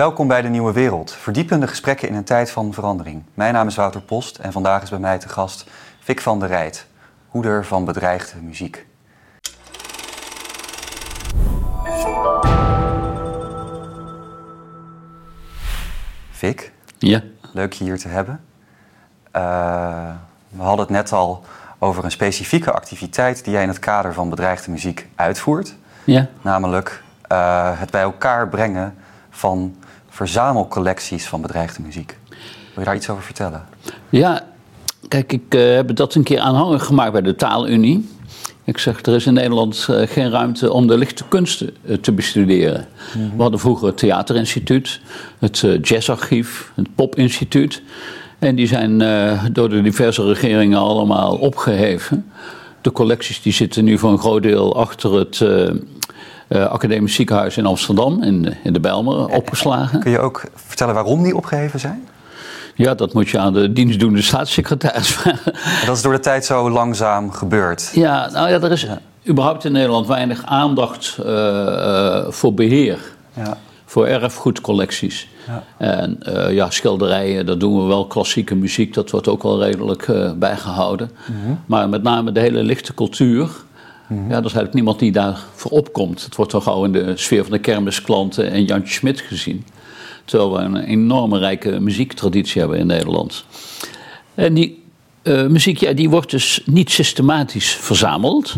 Welkom bij de Nieuwe Wereld, verdiepende gesprekken in een tijd van verandering. Mijn naam is Wouter Post en vandaag is bij mij te gast Vic van der Rijt, hoeder van bedreigde muziek. Vic, Ja. leuk je hier te hebben. Uh, we hadden het net al over een specifieke activiteit die jij in het kader van bedreigde muziek uitvoert. Ja. Namelijk uh, het bij elkaar brengen van verzamelcollecties van bedreigde muziek. Wil je daar iets over vertellen? Ja, kijk, ik uh, heb dat een keer aanhangig gemaakt bij de Taalunie. Ik zeg, er is in Nederland uh, geen ruimte om de lichte kunsten uh, te bestuderen. Mm -hmm. We hadden vroeger het Theaterinstituut, het Jazzarchief, het Popinstituut. En die zijn door de diverse regeringen allemaal opgeheven. De collecties die zitten nu voor een groot deel achter het Academisch Ziekenhuis in Amsterdam, in, in de Bijlmer, opgeslagen. Kun je ook vertellen waarom die opgeheven zijn? Ja, dat moet je aan de dienstdoende staatssecretaris vragen. Dat is door de tijd zo langzaam gebeurd. Ja, nou ja, er is überhaupt in Nederland weinig aandacht uh, uh, voor beheer. Ja. Voor erfgoedcollecties. Ja. En uh, ja, schilderijen, dat doen we wel. Klassieke muziek, dat wordt ook wel redelijk bijgehouden. Mm -hmm. Maar met name de hele lichte cultuur. Ja, er is eigenlijk niemand die daarvoor opkomt. Het wordt toch gauw in de sfeer van de kermisklanten en Jantje Smit gezien. Terwijl we een enorme rijke muziektraditie hebben in Nederland. En die uh, muziek, ja, die wordt dus niet systematisch verzameld.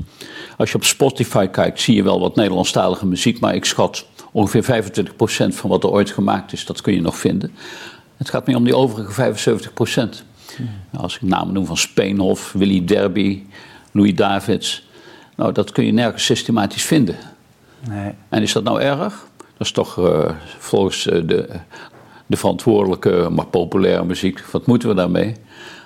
Als je op Spotify kijkt, zie je wel wat Nederlandstalige muziek, maar ik schat ongeveer 25% van wat er ooit gemaakt is, dat kun je nog vinden. Het gaat meer om die overige 75%. Hmm. Als ik namen noem van Speenhof, Willy Derby, Louis Davids. Nou, dat kun je nergens systematisch vinden. Nee. En is dat nou erg? Dat is toch uh, volgens uh, de, de verantwoordelijke, maar populaire muziek. Wat moeten we daarmee?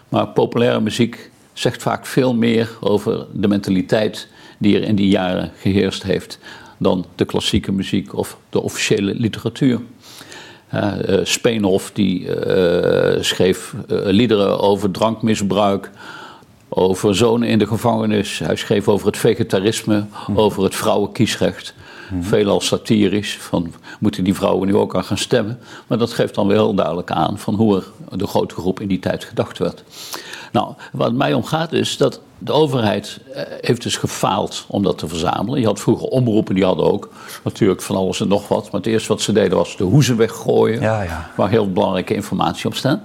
Maar populaire muziek zegt vaak veel meer over de mentaliteit die er in die jaren geheerst heeft dan de klassieke muziek of de officiële literatuur. Uh, Speenhof die schreef liederen over drankmisbruik, over zonen in de gevangenis. Hij schreef over het vegetarisme, mm. over het vrouwenkiesrecht. Mm. Veelal satirisch, van moeten die vrouwen nu ook aan gaan stemmen. Maar dat geeft dan wel heel duidelijk aan van hoe er de grote groep in die tijd gedacht werd. Nou, wat mij om gaat is dat de overheid heeft dus gefaald om dat te verzamelen. Je had vroeger omroepen, die hadden ook natuurlijk van alles en nog wat. Maar het eerste wat ze deden was de hoezen weggooien, ja, ja. waar heel belangrijke informatie op staat.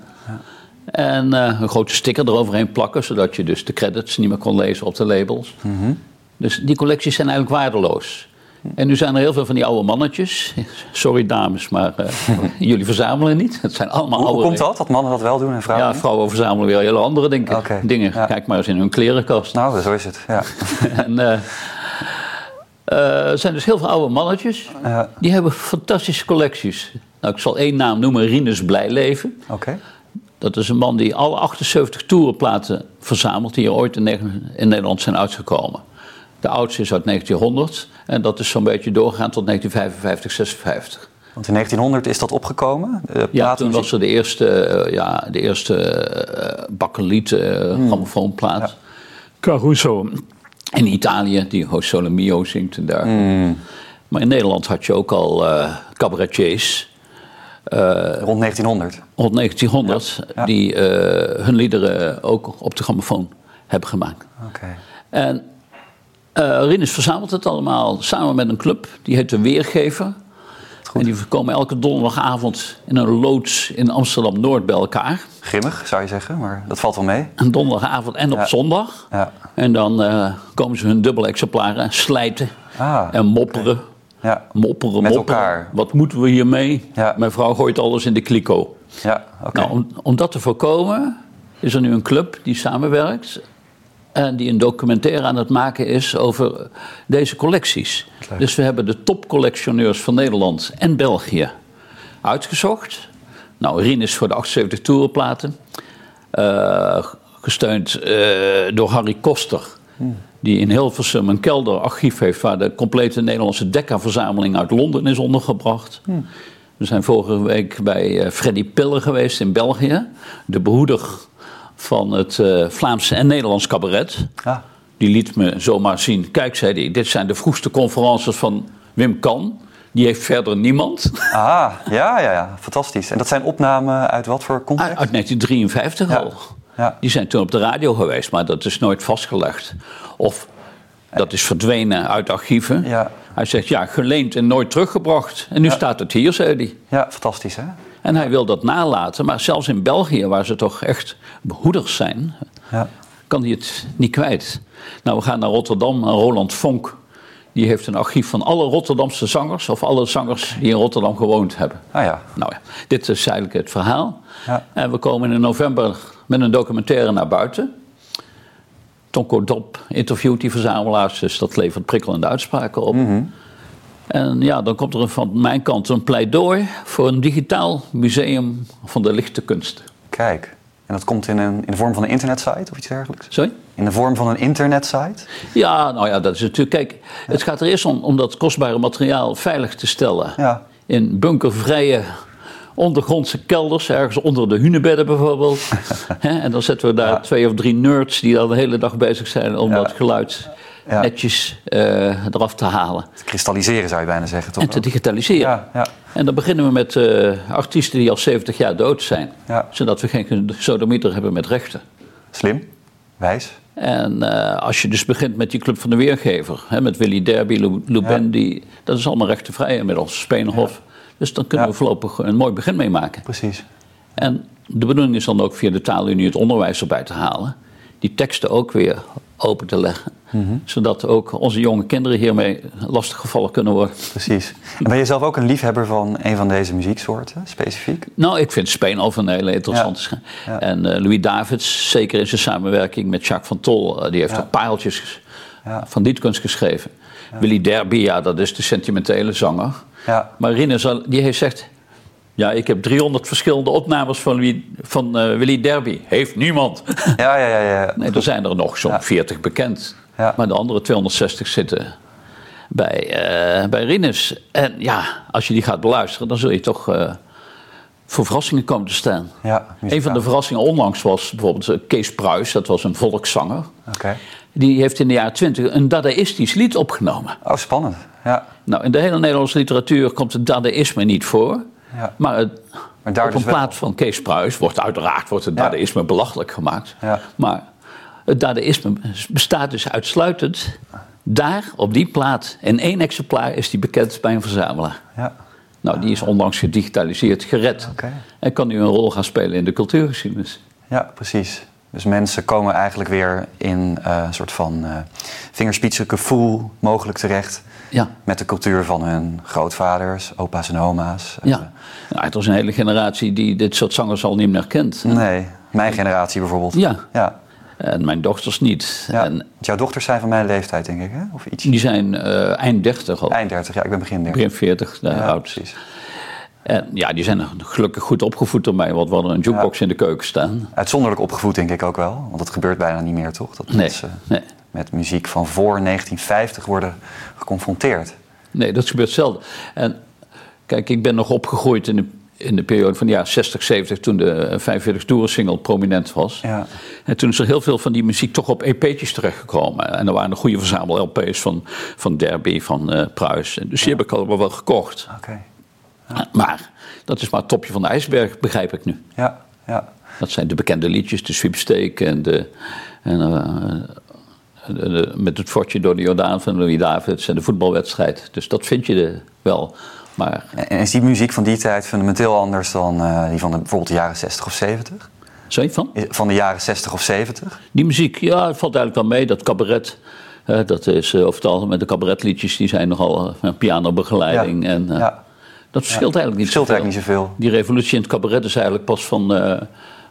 En uh, een grote sticker eroverheen plakken, zodat je dus de credits niet meer kon lezen op de labels. Mm -hmm. Dus die collecties zijn eigenlijk waardeloos. En nu zijn er heel veel van die oude mannetjes. Sorry dames, maar uh, jullie verzamelen niet. Het zijn allemaal Hoe oude... komt dat, dat mannen dat wel doen en vrouwen Ja, vrouwen verzamelen weer hele andere dingen. Okay. dingen. Ja. Kijk maar eens in hun klerenkast. Nou, zo is het, ja. en, uh, er zijn dus heel veel oude mannetjes. Die hebben fantastische collecties. Nou, ik zal één naam noemen, Rinus Blijleven. Oké. Okay. Dat is een man die alle 78 toerenplaten verzamelt die er ooit in, in Nederland zijn uitgekomen. De oudste is uit 1900 en dat is zo'n beetje doorgegaan tot 1955, 56. Want in 1900 is dat opgekomen? ja, toen was er de eerste, uh, ja, de eerste uh, bakkeliet uh, hmm. grammofoonplaat. Ja. Caruso in Italië, die Ho Sole Mio zingt en daar. Hmm. Maar in Nederland had je ook al cabaretiers. Uh, rond 1900? Rond 1900, ja. Ja. die uh, hun liederen ook op de grammofoon hebben gemaakt. Okay. En uh, Rinus verzamelt het allemaal samen met een club, die heet De Weergever. En die komen elke donderdagavond in een loods in Amsterdam-Noord bij elkaar. Grimmig, zou je zeggen, maar dat valt wel mee. Een donderdagavond en op Ja. zondag. Ja. En dan eh, komen ze hun dubbele exemplaren slijten Ah, en mopperen. Ja. Mopperen, Met mopperen. elkaar. Wat moeten we hiermee? Ja. Mijn vrouw gooit alles in de kliko. Ja, oké. Nou, om, om dat te voorkomen is er nu een club die samenwerkt. En die een documentaire aan het maken is over deze collecties. Dus we hebben de topcollectioneurs van Nederland en België uitgezocht. Nou, Rien is voor de 78 toerenplaten. Eh, gesteund eh, door Harry Koster. Die in Hilversum een kelderarchief heeft waar de complete Nederlandse Decca-verzameling uit Londen is ondergebracht. We zijn vorige week bij eh, Freddy Piller geweest in België. De behoeder van het eh, Vlaams en Nederlands cabaret. Ah, Die liet me zomaar zien. Kijk, zei hij, dit zijn de vroegste conferences van Wim Kan. Die heeft verder niemand. Ah, ja, ja, ja. Fantastisch. En dat zijn opnamen uit wat voor context? Uit 1953 Ja. al. Ja. Die zijn toen op de radio geweest, maar dat is nooit vastgelegd. Of dat is verdwenen uit archieven. Ja. Hij zegt, ja, geleend en nooit teruggebracht. En nu staat het hier, zei hij. Ja, fantastisch hè? En hij wil dat nalaten. Maar zelfs in België, waar ze toch echt behoeders zijn, Ja. kan hij het niet kwijt. Nou, we gaan naar Rotterdam. En Roland Vonk, die heeft een archief van alle Rotterdamse zangers... of alle zangers die in Rotterdam gewoond hebben. Ah ja. Nou ja, dit is eigenlijk het verhaal. Ja. En we komen in november met een documentaire naar buiten. Tonko Dop interviewt die verzamelaars, dus dat levert prikkelende uitspraken op. Mhm. En ja, dan komt er van mijn kant een pleidooi voor een digitaal museum van de lichte kunsten. Kijk. En dat komt in, een, in de vorm van een internetsite of iets dergelijks? Sorry? In de vorm van een internetsite? Ja, nou ja, dat is natuurlijk. Kijk, het gaat er eerst om, om dat kostbare materiaal veilig te stellen. Ja. In bunkervrije ondergrondse kelders, ergens onder de hunebedden bijvoorbeeld. En dan zetten we daar Ja. twee of drie nerds die al de hele dag bezig zijn om Ja. dat geluid Ja. netjes eh, eraf te halen. Te kristalliseren zou je bijna zeggen, toch? En te digitaliseren. Ja, ja. En dan beginnen we met eh, artiesten die al 70 jaar dood zijn. Zodat we geen sodemieter hebben met rechten. Slim. Wijs. En eh, als je dus begint met die Club van de Weergever, hè, met Willy Derby. Bendy, dat is allemaal rechtenvrij inmiddels, Speenhof. Dus dan kunnen Ja. we voorlopig een mooi begin mee maken. Precies. En de bedoeling is dan ook via de taalunie het onderwijs erbij te halen. Die teksten ook weer open te leggen. Mhm. Zodat ook onze jonge kinderen hiermee lastiggevallen kunnen worden. Precies. En ben je zelf ook een liefhebber van een van deze muzieksoorten, specifiek? Nou, ik vind Speenhof een hele interessante Ja. En eh, Louis Davids, zeker in zijn samenwerking met Jacques van Tol, eh, die heeft Ja. ook pareltjes Ja. van dietkunst geschreven. Willy Derby, ja, dat is de sentimentele zanger. Ja. Maar Rinus, die heeft zegt... Ja, ik heb 300 verschillende opnames van, Louis, van eh, Willy Derby. Heeft niemand. Ja, ja, ja. ja. Nee, er zijn er nog zo'n Ja. 40 bekend. Ja. Maar de andere 260 zitten bij, eh bij Rinus. En ja, als je die gaat beluisteren, dan zul je toch eh, voor verrassingen komen te staan. Ja, Een van de verrassingen onlangs was bijvoorbeeld Kees Pruis, dat was een volkszanger. Oké. Die heeft in de jaren 20 een dadaïstisch lied opgenomen. Oh, spannend. Ja. Nou, in de hele Nederlandse literatuur komt het dadaïsme niet voor. Ja. Maar, het, Maar daar op dus een wel. plaat van Kees Pruis wordt uiteraard wordt het dadaïsme belachelijk gemaakt. Ja. Maar het dadaïsme bestaat dus uitsluitend daar, op die plaat. In één exemplaar is die bekend bij een verzamelaar. Ja. Nou, die is onlangs gedigitaliseerd, gered. En kan nu een rol gaan spelen in de cultuurgeschiedenis. Ja, precies. Dus mensen komen eigenlijk weer in eh, een soort van eh vingerspitsengevoel mogelijk terecht. Ja. Met de cultuur van hun grootvaders, opa's en oma's. Ja, nou, er is een hele generatie die dit soort zangers al niet meer kent. Nee, mijn generatie bijvoorbeeld. Ja. ja. En mijn dochters niet. ja. En Want jouw dochters zijn van mijn leeftijd, denk ik, hè? Of iets? die zijn eh, eind 30 al. Eind 30, ja, ik ben begin 30. Begin 40 de ja, oud. precies. En ja, die zijn gelukkig goed opgevoed door mij, want we hadden een jukebox in de keuken staan. Uitzonderlijk opgevoed, denk ik ook wel. Want dat gebeurt bijna niet meer, toch? Dat Nee, mensen nee, met muziek van voor 1950 worden geconfronteerd. nee, dat gebeurt zelden. En kijk, ik ben nog opgegroeid in de, in de periode van de jaren 60, 70, toen de 45 toeren single prominent was. Ja. En toen is er heel veel van die muziek toch op EP'tjes terechtgekomen. En er waren een goede verzamel-LP's van, van Derby, van eh Pruis. En Dus die heb ik allemaal wel gekocht. Oké. Maar dat is maar het topje van de ijsberg, begrijp ik nu. Ja, ja. Dat zijn de bekende liedjes, de sweepstake en de... En, eh, de- de- met het fortje door de Jordaan van Louis Davids en de voetbalwedstrijd. Dus dat vind je er wel. Maar En is die muziek van die tijd fundamenteel anders dan eh, die van de, bijvoorbeeld de jaren 60 of 70? zo van? Is- Van de jaren 60 of 70? Die muziek, ja, het valt eigenlijk wel mee. Dat cabaret, eh, dat is over het algemeen de cabaretliedjes, die zijn nogal pianobegeleiding. Ja. En, eh, Ja. Dat verschilt eigenlijk niet Verschilt zoveel. eigenlijk niet zoveel. Die revolutie in het cabaret is eigenlijk pas van eh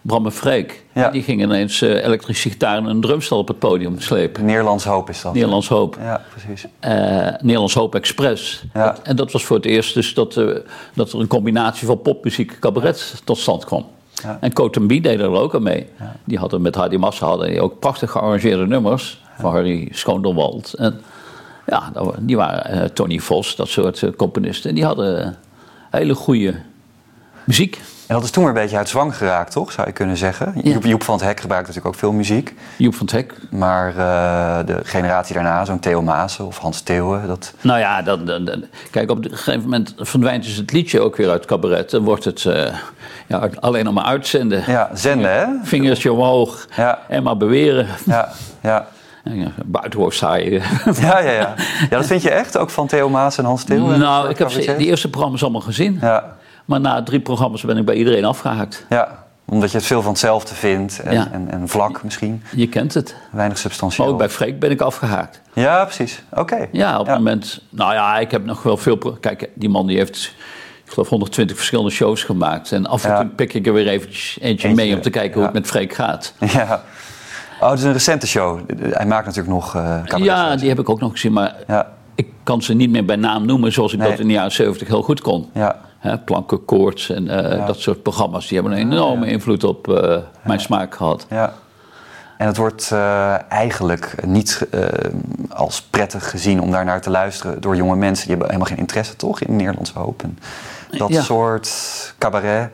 Bram en Freek. Ja. Die gingen ineens eh, elektrische gitaar en een drumstel op het podium slepen. Nederlands hoop is dat. Nederlands Hoop. Ja, precies. eh, Nederlands Hoop Express. Ja. Dat- en dat was voor het eerst dus dat, dat er een combinatie van popmuziek en cabaret tot stand kwam. Ja. En Cotembi deed er ook aan mee. Die hadden met Hardy Massa hadden die ook prachtig gearrangeerde nummers van Harry Schoonderwald. En ja, die waren Tony Vos, dat soort componisten. En die hadden hele goede muziek. En dat is toen weer een beetje uit zwang geraakt, toch? Zou je kunnen zeggen. Joep, Joep van het Hek gebruikt natuurlijk ook veel muziek. Joep van het Hek. Maar uh, de generatie daarna, zo'n Theo Maassen of Hans Theeuwen, dat... Nou ja, dat, kijk, op een gegeven moment verdwijnt dus het liedje ook weer uit het cabaret. Dan wordt het uh, ja, alleen nog maar uitzenden. Ja, zenden, hè? Vingertje omhoog Ja. en maar beweren. Ja, ja. Ja, buitenhoofd saai. Ja, ja, ja. ja, dat vind je echt? Ook van Theo Maas en Hans Theo? Nou, ik heb die eerste programma's allemaal gezien. Ja, Maar na drie programma's ben ik bij iedereen afgehaakt. ja, omdat je het veel van hetzelfde vindt en, Ja. en, en vlak misschien. Je kent het. Weinig Maar substantieel. ook bij Freek ben ik afgehaakt. Ja, precies. Oké. Ja, op het moment... Nou ja, ik heb nog wel veel... Kijk, die man die heeft... Ik geloof 120 verschillende shows gemaakt. En af en Ja. toe pik ik er weer eventjes eentje, Eentje, mee om te kijken hoe ja. het met Freek gaat. Ja. Oh, het is een recente show. Hij maakt natuurlijk nog cabaret Ja, die heb ik ook nog gezien. Maar Ja, ik kan ze niet meer bij naam noemen zoals ik Nee. dat in de jaren 70 heel goed kon. ja, Hè, plankenkoorts en eh, dat soort programma's. Die hebben een enorme invloed op eh, mijn smaak gehad. ja. En het wordt eigenlijk niet als prettig gezien om daar naar te luisteren door jonge mensen. Die hebben helemaal geen interesse, toch, in Nederlandse hoop. En dat soort cabaret.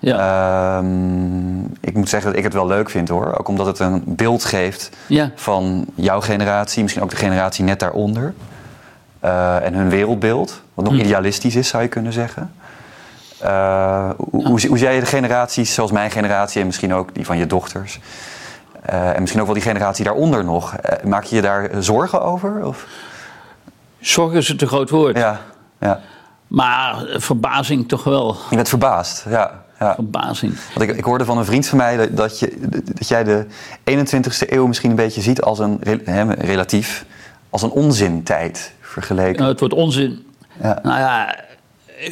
Ehm, ik moet zeggen dat ik het wel leuk vind hoor. Ook omdat het een beeld geeft Ja. van jouw generatie, misschien ook de generatie net daaronder. Eh, en hun wereldbeeld, wat Hm. nog idealistisch is, zou je kunnen zeggen. Eh, hoe, hoe, hoe zie jij de generaties, zoals mijn generatie en misschien ook die van je dochters? eh, en misschien ook wel die generatie daaronder nog. Maak je je daar zorgen over? Of? Zorg is een te groot woord. Ja, ja. Maar verbazing toch wel. Je bent verbaasd. Ja, ja. Verbazing. Want ik, ik hoorde van een vriend van mij dat, dat, je, dat jij de 21ste eeuw misschien een beetje ziet als een relatief als een onzintijd vergeleken. Nou, het wordt onzin. Ja. Nou ja,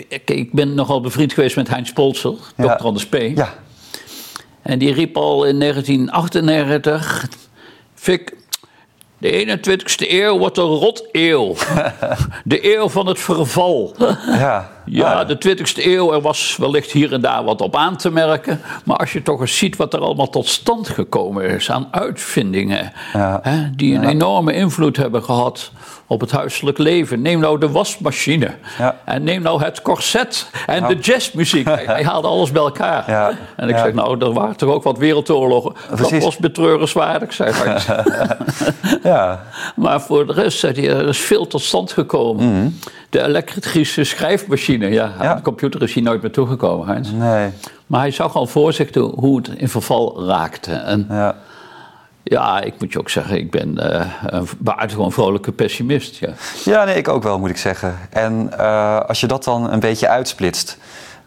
ik, ik ben nogal bevriend geweest met Heinz Polzer, Ja. dokter Anders P. Ja, En die riep al in 1998... Fik, de 21ste eeuw wordt een rot eeuw. De eeuw van het verval. ja. Ja, Ah, de 20e eeuw, er was wellicht hier en daar wat op aan te merken. Maar als je toch eens ziet wat er allemaal tot stand gekomen is aan uitvindingen. Ja. Hè, die een enorme invloed hebben gehad op het huiselijk leven. Neem nou de wasmachine. Ja. En neem nou het corset. En de jazzmuziek. Hij, haalde alles bij elkaar. Ja. En ik zeg, nou, er waren toch ook wat wereldoorlogen. Dat was betreurenswaardig, zei hij. ja. Maar voor de rest, zei hij, er is veel tot stand gekomen. De elektrische schrijfmachine, ja, de computer is hij nooit meer toegekomen, Heinz. Nee. Maar hij zag al voor zich toe hoe het in verval raakte. En Ja. ja, ik moet je ook zeggen, ik ben eh, een buitengewoon vrolijke pessimist. Ja. ja, nee, ik ook wel, moet ik zeggen. En eh, als je dat dan een beetje uitsplitst,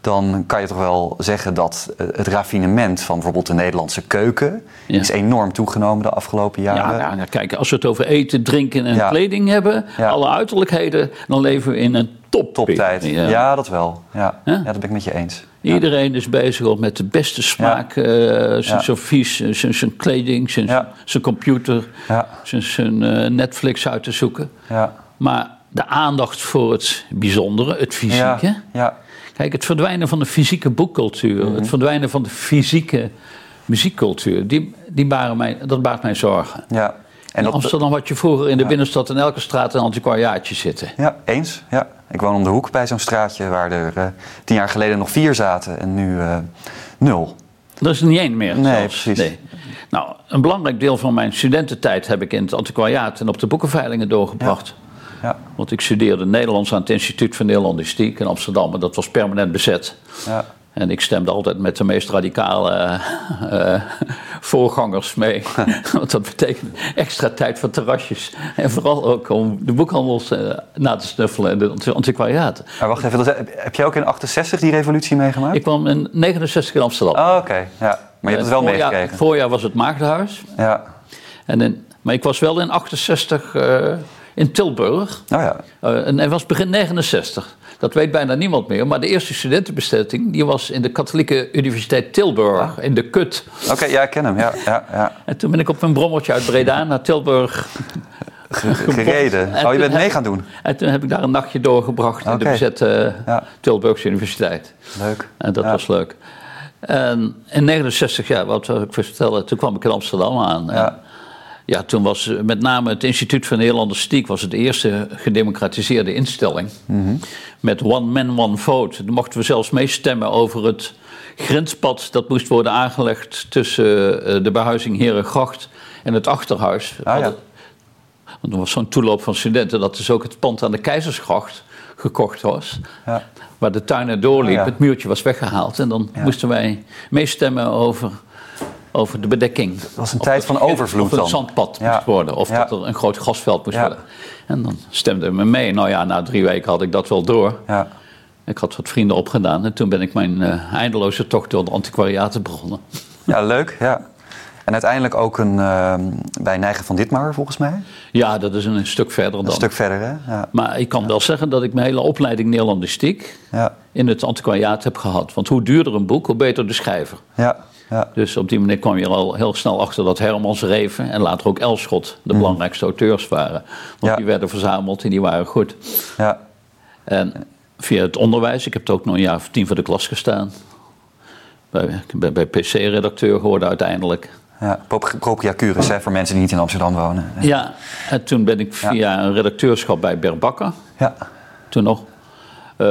dan kan je toch wel zeggen dat eh, het raffinement van bijvoorbeeld de Nederlandse keuken Ja. is enorm toegenomen de afgelopen Ja, jaren. nou, nou, kijk, als we het over eten, drinken en Ja. kleding hebben, Ja. alle uiterlijkheden, dan leven we in een top Toptijd. Ja. Ja. dat wel. Ja. Ja, dat ben ik met je eens. Iedereen is bezig om met de beste smaak, eh, zijn Ja. servies, eh, zijn, zijn kleding, zijn, Ja. zijn computer, Ja, zijn, zijn Netflix uit te zoeken. ja, Maar de aandacht voor het bijzondere, het ja, fysieke. ja, Kijk, het verdwijnen van de fysieke boekcultuur, Mhm. het verdwijnen van de fysieke muziekcultuur, die, die baren mij, dat baart mij zorgen. ja. En In Amsterdam had je vroeger in de binnenstad in elke straat een antiquariaatje zitten. Ja, eens. Ja. Ik woon om de hoek bij zo'n straatje waar er eh, tien jaar geleden nog vier zaten en nu eh, nul. Er is er niet één meer. Nee, zelfs. precies. Nou, een belangrijk deel van mijn studententijd heb ik in het antiquariaat en op de boekenveilingen doorgebracht. Ja, Want ik studeerde Nederlands aan het Instituut voor Nederlandistiek in Amsterdam. En dat was permanent bezet. ja, En ik stemde altijd met de meest radicale eh, voorgangers mee. Want dat betekent extra tijd voor terrasjes. En vooral ook om de boekhandels eh, na te snuffelen en de anti- antiquariaten. Maar wacht even, heb, jij ook in 68 die revolutie meegemaakt? Ik kwam in 69 in Amsterdam. Oh, oké. Ja. Maar je hebt het wel voorjaar, meegekregen. voorjaar was het Maagdenhuis. Ja. En in, maar ik was wel in 68 eh, in Tilburg. Nou ja. Eh, en het was begin 69. Dat weet bijna niemand meer. Maar de eerste studentenbezetting die was in de Katholieke Universiteit Tilburg, in de Kut. Oké, ja, ik ken hem. Ja, ja, ja. En toen ben ik op mijn brommertje uit Breda naar Tilburg. Gereden. En Oh, je bent mee gaan doen. En toen heb ik daar een nachtje doorgebracht in de bezette Ja. Tilburgse Universiteit. Leuk. En dat Ja. was leuk. En in 69 jaar, wat wil ik vertellen, toen kwam ik in Amsterdam aan. Ja. Ja, toen was eh, met name het Instituut voor Nederlandistiek was het eerste gedemocratiseerde instelling. Met one man, one vote. Dan mochten we zelfs meestemmen over het grenspad dat moest worden aangelegd tussen eh, de behuizing Herengracht en het achterhuis. Ah, ja. Want er was zo'n toeloop van studenten dat dus ook het pand aan de Keizersgracht gekocht was. Ja. Waar de tuin er doorliep, ja. het muurtje was weggehaald. En dan moesten wij meestemmen over, over de bedekking. Dat was een Of tijd van overvloed Of het dan. zandpad Ja. moest worden. Of Ja. dat er een groot grasveld moest Ja. worden. En dan stemden we mee. Nou ja, na drie weken had ik dat wel door. Ja. Ik had wat vrienden opgedaan. En toen ben ik mijn eh, eindeloze tocht door de antiquariaten begonnen. ja, leuk. Ja. En uiteindelijk ook een, ehm, bij Nijgen van Ditmar, volgens mij. Ja, dat is een stuk verder dan. Een stuk verder, hè? Ja. Maar ik kan wel zeggen dat ik mijn hele opleiding Nederlandistiek Ja. in het antiquariaat heb gehad. Want hoe duurder een boek, hoe beter de schrijver. Ja. Ja. Dus op die manier kwam je er al heel snel achter dat Hermans Reven en later ook Elschot de Mhm. belangrijkste auteurs waren. Want Ja. die werden verzameld en die waren goed. ja. En via het onderwijs, ik heb er ook nog een jaar of tien voor de klas gestaan. Bij, ik ben bij PC-redacteur geworden uiteindelijk. ja. Hè, voor mensen die niet in Amsterdam wonen. Ja, en toen ben ik via een redacteurschap bij Berbakker, Ja. toen nog, eh,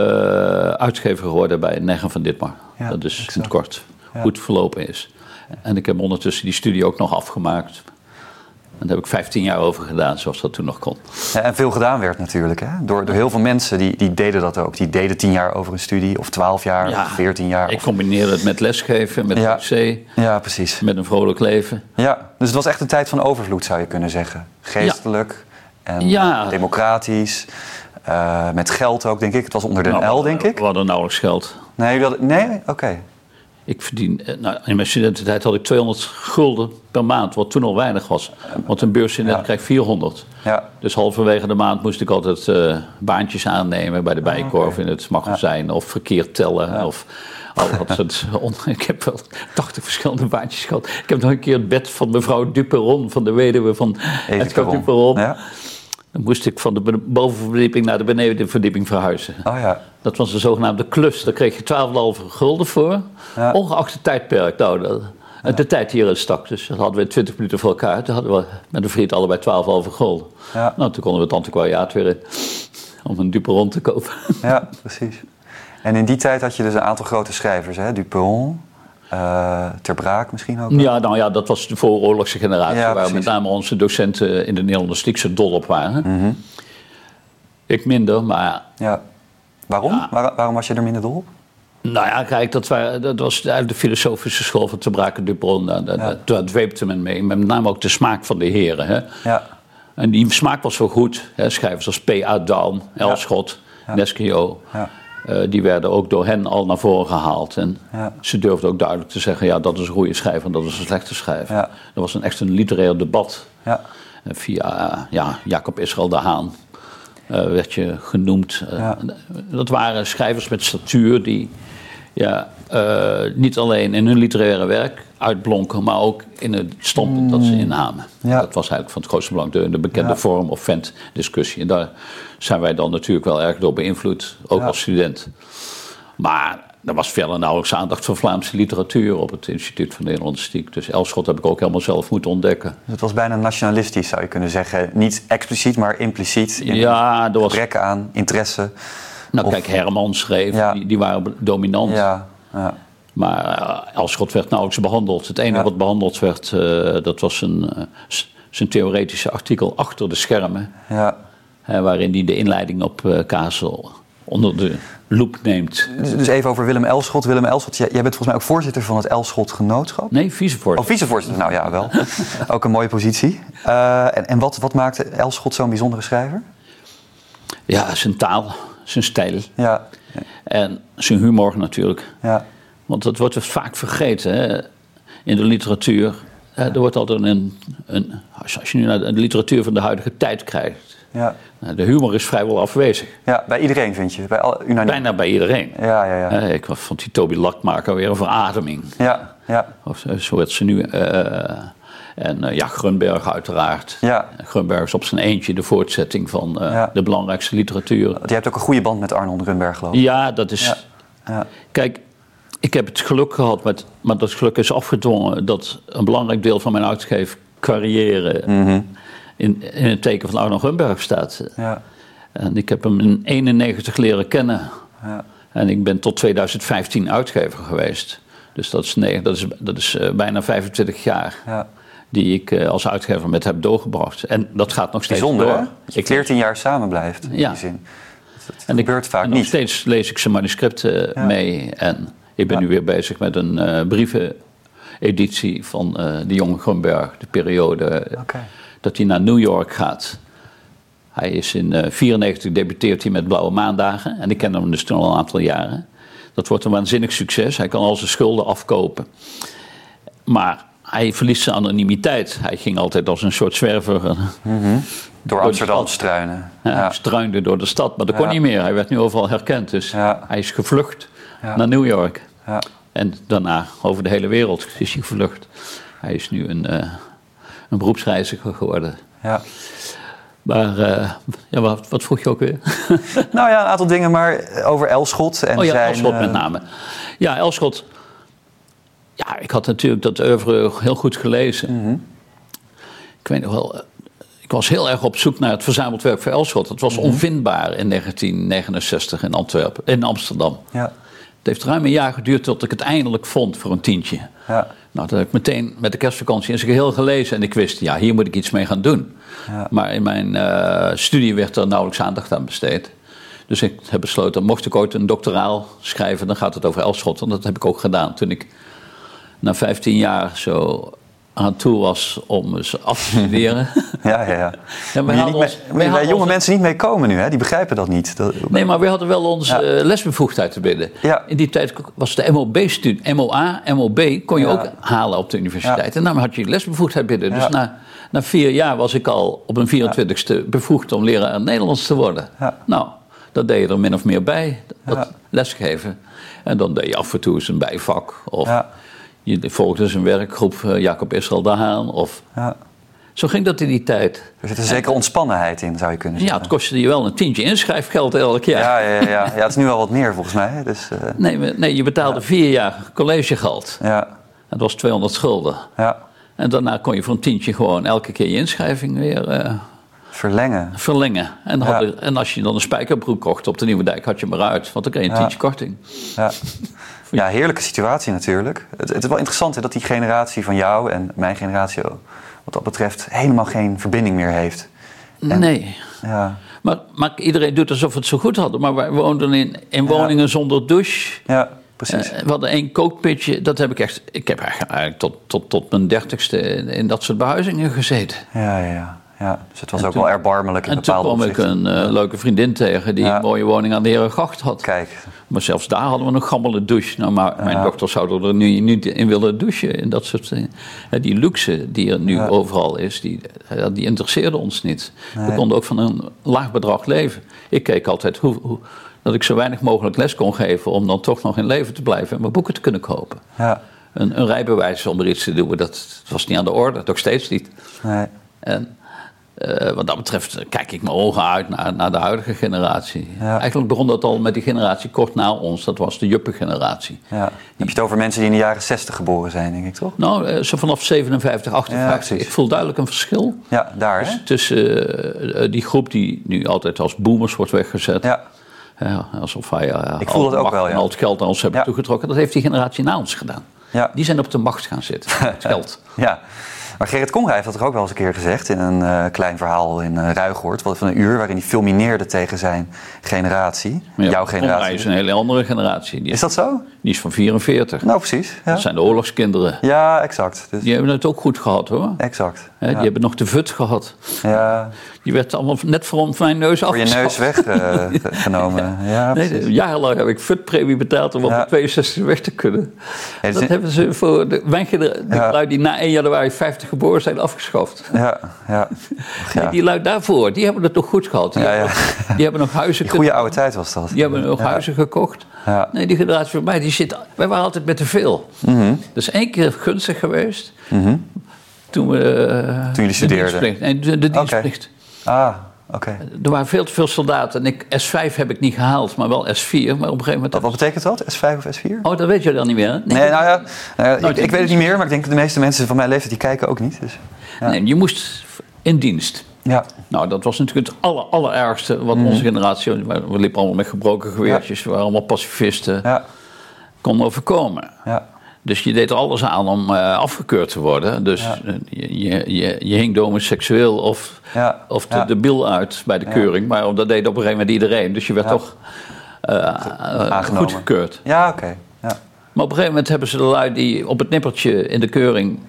uitgever geworden bij Neggen van Ditmar. Ja, dat is in het kort. Goed verlopen is. En ik heb ondertussen die studie ook nog afgemaakt. En daar heb ik 15 jaar over gedaan, zoals dat toen nog kon. Ja, en veel gedaan werd natuurlijk. Hè? Door, door heel veel mensen die, die deden dat ook. Die deden tien jaar over een studie, of twaalf jaar, Ja, of veertien jaar. Ik of- combineerde het met lesgeven, met Ja. PC, Ja, precies. met een vrolijk leven. Ja, dus het was echt een tijd van overvloed, zou je kunnen zeggen. Geestelijk en Ja. democratisch. Eh, met geld ook, denk ik. Het was onder de Nou, L, denk ik. We hadden nauwelijks geld. Nee, nee? oké. Ik verdien, eh, nou, in mijn studententijd had ik 200 gulden per maand, wat toen al weinig was. Want een beursstudent Ja. krijgt 400. Ja, Dus halverwege de maand moest ik altijd eh, baantjes aannemen bij de Bijkorf Ah, oké. in het magazijn. Of verkeerd tellen. Of al dat soort on- Ik heb wel 80 verschillende baantjes gehad. Ik heb nog een keer het bed van mevrouw Duperon, van de weduwe van Edgar. Duperon. Ja? Dan moest ik van de bovenverdieping naar de benedenverdieping verhuizen. Oh ja. Dat was de zogenaamde klus. Daar kreeg je 12,5 gulden voor. Ja. Ongeacht het tijdperk. Nou, dat- de tijd die erin stak. Dus dat hadden we 20 minuten voor elkaar. Toen hadden we met een vriend allebei 12,5 gulden. Ja. Nou, toen konden we het antiquariaat weer in. Om een Duperon te kopen. ja, precies. En in die tijd had je dus een aantal grote schrijvers, hè? Duperon, eh Ter Braak misschien ook. Ja, nou ja, dat was de vooroorlogse generatie. Ja, waar precies. met name onze docenten in de Nederlandistiek zo dol op waren. Ik minder, maar Ja. Waarom? Ja. Waar- waarom was je er minder dol op? Nou ja, kijk, dat, waren, dat was uit de filosofische school van Te Braken Dupron. Daar, Ja. daar dweepte men mee. Met name ook de smaak van de heren. Hè. Ja. En die smaak was wel goed. Hè. Schrijvers als P.A. Daum, Elschot, Ja. Nesquio. Eh, die werden ook door hen al naar voren gehaald. En ze durfden ook duidelijk te zeggen... ja, dat is een goede schrijver en dat is een slechte schrijver. Er was een, echt een literair debat. Ja. En via eh, ja, Jacob Israël de Haan werd je genoemd. Eh, Ja. Dat waren schrijvers met statuur die ja, eh, niet alleen in hun literaire werk uitblonken, maar ook in het standpunt dat ze innamen. Ja. Dat was eigenlijk van het grootste belang, de, de bekende vorm of vent discussie. En daar zijn wij dan natuurlijk wel erg door beïnvloed, ook als student. Maar er was verder nauwelijks aandacht voor Vlaamse literatuur op het Instituut van Nederlandistiek. Dus Elschot heb ik ook helemaal zelf moeten ontdekken. Het was bijna nationalistisch, zou je kunnen zeggen. Niet expliciet, maar impliciet. In Ja, er was gebrek aan interesse. Nou, Of- kijk, Herman schreef, Ja. die, die waren dominant. Ja, ja. Maar uh, Elschot werd nauwelijks behandeld. Het enige wat behandeld werd, eh, dat was een, eh, zijn theoretische artikel achter de schermen. waarin hij de inleiding op eh Kazel onder de loep neemt. Dus, dus even over Willem Elschot. Willem Elschot, jij, bent volgens mij ook voorzitter van het Elschot Genootschap. Nee, vicevoorzitter. Oh, vicevoorzitter. Nou ja, wel. ook een mooie positie. Eh, en en wat, wat maakte Elschot zo'n bijzondere schrijver? Ja, zijn taal, zijn stijl Ja, en zijn humor natuurlijk. ja, Want dat wordt vaak vergeten hè, in de literatuur. Er wordt altijd een, een als je nu naar de literatuur van de huidige tijd kijkt, ja. nou, de humor is vrijwel afwezig. ja, bij iedereen vind je. Bij al, unaniem. Bijna bij iedereen. Ja, ja, ja. Hè, ik vond die Toby Lakmaker weer een verademing. Ja, ja, Of zo- zo werd ze nu. eh, en eh, ja, Grunberg uiteraard. Ja. Grunberg is op zijn eentje de voortzetting van eh, Ja. de belangrijkste literatuur. Je hebt ook een goede band met Arnold Grunberg, geloof ik. Ja, dat is. Ja. Ja, Kijk, ik heb het geluk gehad, met, maar dat geluk is afgedwongen, dat een belangrijk deel van mijn uitgeef, carrière in, in het teken van Arno Grunberg staat. Ja. En ik heb hem in 91 leren kennen. Ja. En ik ben tot 2015 uitgever geweest. Dus dat is, nee, dat is, dat is eh, bijna 25 jaar Ja. die ik eh, als uitgever met heb doorgebracht. En dat gaat nog steeds Bijzonder, door. hè? Dat je 14 jaar samen blijft, in Ja. die zin. Dat En ik- gebeurt vaak en nog niet. steeds lees ik zijn manuscripten Ja. mee. En ik ben Ja. nu weer bezig met een eh brieveneditie van eh, de jonge Grunberg. De periode Oké. Dat hij naar New York gaat. Hij is in 1994 debuteert hij met Blauwe Maandagen. En ik ken hem dus toen al een aantal jaren. Dat wordt een waanzinnig succes. Hij kan al zijn schulden afkopen. Maar hij verliest zijn anonimiteit. Hij ging altijd als een soort zwerver. eh, Door de Amsterdam struinen. ja. Ja. struinde door de stad. Maar dat kon niet meer. Hij werd nu overal herkend. Dus hij is gevlucht naar New York. Ja. En daarna over de hele wereld is hij gevlucht. Hij is nu een, eh, een beroepsreiziger geworden. Ja. Maar eh, ja, wat, wat vroeg je ook weer? Nou ja, een aantal dingen, maar over Elschot en oh ja, zijn... Elschot met eh, name. Ja, Elschot. Ja, ik had natuurlijk dat oeuvre heel goed gelezen. Mhm. Ik weet nog wel, eh, ik was heel erg op zoek naar het verzameld werk voor Elschot. Het was Mhm. onvindbaar in 1969 in Antwerpen, in Amsterdam. Ja. Het heeft ruim een jaar geduurd tot ik het eindelijk vond voor een tientje. Ja. Nou, dat heb ik meteen met de kerstvakantie in zijn geheel gelezen. En ik wist, ja, hier moet ik iets mee gaan doen. Ja. Maar in mijn eh, studie werd er nauwelijks aandacht aan besteed. Dus ik heb besloten, mocht ik ooit een doctoraal schrijven, dan gaat het over Elschot. En dat heb ik ook gedaan toen ik na 15 jaar zo aan toe was om eens af te studeren. Ja, ja, ja. wij hadden ons- mee- wij bij hadden jonge mensen niet mee komen nu, hè? Die begrijpen dat niet. Dat, Nee, maar we hadden wel onze Ja. eh, lesbevoegdheid te binnen. Ja. In die tijd was de MOB-studie, MOA, MOB kon je Ja. ook halen op de universiteit. En dan had je lesbevoegdheid binnen. Dus Ja. na, na vier jaar was ik al op een 24ste bevoegd om leraar Nederlands te worden. Ja. Nou, dat deed je er min of meer bij, dat Ja. lesgeven. En dan deed je af en toe eens een bijvak. Of Ja. Je volgde eens een werkgroep eh, Jacob Israël de Haan. Of, ja. zo ging dat in die tijd. Er zit een zekere ontspannenheid in, zou je kunnen Ja, zeggen. het kostte je wel een tientje inschrijfgeld elk jaar. Ja, ja, ja, ja. ja, het is nu al wat meer volgens mij. Dus, eh, Nee, nee, je betaalde vier jaar collegegeld. ja, Dat was 200 schulden. ja. En daarna kon je voor een tientje gewoon elke keer je inschrijving weer eh, Verlengen. verlengen. En, Ja. hadden- en als je dan een spijkerbroek kocht op de Nieuwe Dijk, had je hem eruit. Want dan kreeg je een Ja. tientje korting. Ja. ja, heerlijke situatie natuurlijk. Het, het is wel interessant hè, dat die generatie van jou en mijn generatie wat dat betreft helemaal geen verbinding meer heeft. En- Nee. Ja, Maar, maar iedereen doet alsof we het zo goed hadden. Maar wij woonden in, in woningen zonder douche. ja precies. Eh, we hadden één kookpitje. Dat heb ik echt... Ik heb eigenlijk tot, tot, tot mijn dertigste in, in dat soort behuizingen gezeten. Ja, ja, ja. Ja. Dus het was En ook toen- wel erbarmelijk in En toen bepaalde kwam ik een eh, leuke vriendin tegen die Ja. een mooie woning aan de Herengracht had. Kijk, Maar zelfs daar hadden we een gammele douche. Nou, maar mijn Ja. dochter zou er nu niet in willen douchen. En dat soort dingen. Die luxe die er nu Ja. overal is, die, die interesseerde ons niet. We konden ook van een laag bedrag leven. Ik keek altijd hoe, hoe, dat ik zo weinig mogelijk les kon geven... om dan toch nog in leven te blijven en mijn boeken te kunnen kopen. ja. Een, een rijbewijs om er iets te doen, dat, dat was niet aan de orde. Nog steeds niet. Nee. En eh, wat dat betreft kijk ik mijn ogen uit naar, naar de huidige generatie. Ja. Eigenlijk begon dat al met die generatie kort na ons. Dat was de juppengeneratie. Ja. Heb je het over mensen die in de jaren 60 geboren zijn, denk ik toch? Nou, eh, zo vanaf 57, 58. precies. ik voel duidelijk een verschil. Ja, daar hè? Dus tussen eh, die groep die nu altijd als boomers wordt weggezet. Ja, Ja, alsof wij eh, Ik voel al dat ook wel, ja. en al het geld naar ons hebben toegetrokken. Dat heeft die generatie na ons gedaan. ja. Die zijn op de macht gaan zitten. Het geld. Ja, maar Gerrit Komrij heeft dat toch ook wel eens een keer gezegd in een eh, klein verhaal in uh, Ruigoord, wat van een uur, waarin hij fulmineerde tegen zijn generatie, ja, jouw Komrij generatie. is een hele andere generatie. Die Is dat zo? Die is van 44. Nou, precies. Ja, Dat zijn de oorlogskinderen. ja exact. Dus, Die hebben het ook goed gehad hoor. exact. Ja. Die hebben nog de VUT gehad. ja, Die werd allemaal net voor mijn neus voor je afgeschaft. neus weggenomen. ja, Nee, precies. de- jarenlang heb ik VUT-premie betaald om op Ja. de 62 weg te kunnen. Ja, Dat hebben ze voor de, mijn de Ja. lui die na 1 januari 50 geboren zijn afgeschaft. ja, ja. Ja. Nee, die lui daarvoor, die hebben het toch goed gehad. Die, Ja, hebben, ja. Nog, die hebben nog huizen, Die goede oude tijd was dat. die hebben nog Ja. huizen gekocht. Ja. Nee, die generatie van mij, die zit, wij waren altijd met te veel. Mhm. Dus één keer gunstig geweest. Toen we... eh, jullie de studeerden. Nee, de, de dienstplicht. Ah, Oké. Er waren veel te veel soldaten. En ik, S5 heb ik niet gehaald, maar wel S4. Maar op een gegeven moment... Wat, wat betekent dat? S5 of S4? Oh, dat weet je dan niet meer? Nee, nou ja, nou ja, ik, weet het niet meer, maar ik denk dat de meeste mensen van mijn leeftijd die kijken ook niet. Dus. Ja. Nee, je moest in dienst. Ja, Nou, dat was natuurlijk het aller, allerergste wat onze generatie... We we liepen allemaal met gebroken geweertjes. We waren allemaal pacifisten. ja, Kon overkomen. ja. Dus je deed er alles aan om eh, afgekeurd te worden. Dus Ja. eh, je, je, je, hing homoseksueel of, Ja, of de, de bil uit bij de keuring. Maar dat deed op een gegeven moment iedereen. Dus je werd toch Aangenomen. goedgekeurd. Ja, oké. Ja. Maar op een gegeven moment hebben ze de lui die op het nippertje in de keuring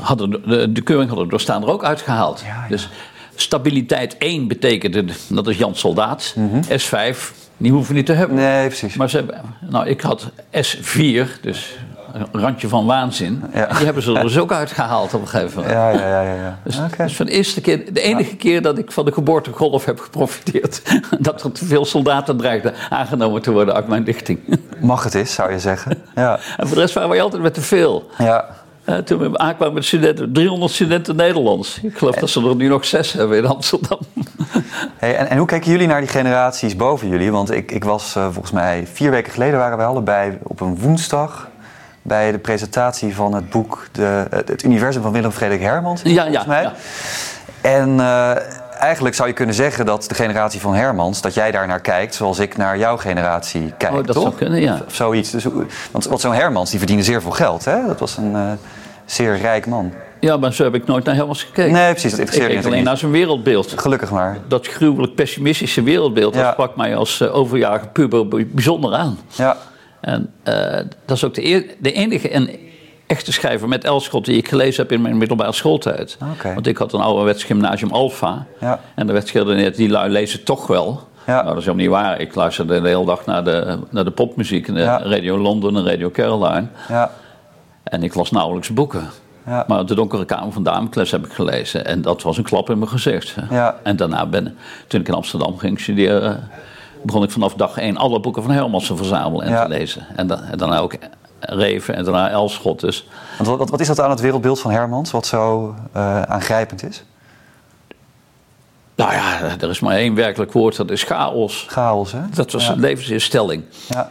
hadden, de, de keuring hadden doorstaan er ook uitgehaald. Dus stabiliteit 1 betekende, dat is Jan Soldaat. S5, die hoeven we niet te hebben. Nee, precies. Maar ze hebben, nou, ik had S4, dus een randje van waanzin. Ja. Die hebben ze er dus ook uitgehaald op een gegeven moment. Ja, ja, ja, ja. ja. Dus, dus van de eerste keer, de enige keer dat ik van de geboortegolf heb geprofiteerd. dat er te veel soldaten dreigden aangenomen te worden uit mijn lichting. Mag het is, zou je zeggen. Ja, en voor de rest waren wij altijd met te veel. ja. Eh, toen we aankwamen met studenten, 300 studenten Nederlands. Ik geloof dat ze er nu nog zes hebben in Amsterdam. Hey, en, en hoe kijken jullie naar die generaties boven jullie? Want ik, ik was eh, volgens mij vier weken geleden waren we allebei op een woensdag bij de presentatie van het boek de, het, Universum van Willem Frederik Hermans. Ja, ja, volgens mij. ja. En eh, eigenlijk zou je kunnen zeggen dat de generatie van Hermans, dat jij daar naar kijkt zoals ik naar jouw generatie kijk, Oh, dat toch? zou kunnen, ja. Of zoiets. Dus, want, want zo'n Hermans die verdiende zeer veel geld, hè? Dat was een eh, zeer rijk man. Ja, maar zo heb ik nooit naar Helmers gekeken. Nee, precies, dat ik interesseert keek alleen naar zijn wereldbeeld. Gelukkig maar. Dat gruwelijk pessimistische wereldbeeld, Ja. dat sprak mij als eh, overjarige puber bij- bijzonder aan. Ja, En eh, dat is ook de, de enige en echte schrijver met Elschot die ik gelezen heb in mijn middelbare schooltijd. Want ik had een ouderwets gymnasium Alpha. Ja. En er werd geredeneerd, die lui lezen toch wel. Ja. Nou, dat is helemaal niet waar. Ik luisterde de hele dag naar de, naar de popmuziek. De Ja. Radio London en Radio Caroline. ja, En ik las nauwelijks boeken. Ja. Maar De Donkere Kamer van Damocles heb ik gelezen. En dat was een klap in mijn gezicht. Ja. En daarna ben toen ik in Amsterdam ging studeren... begon ik vanaf dag één alle boeken van Hermans te verzamelen en Ja. te lezen. En, da- en daarna ook Reven en daarna Elschot. Dus wat, wat, wat is dat aan het wereldbeeld van Hermans wat zo eh, aangrijpend is? nou ja, er is maar één werkelijk woord, dat is chaos. Chaos, hè? Dat was ja. een levensinstelling. Ja,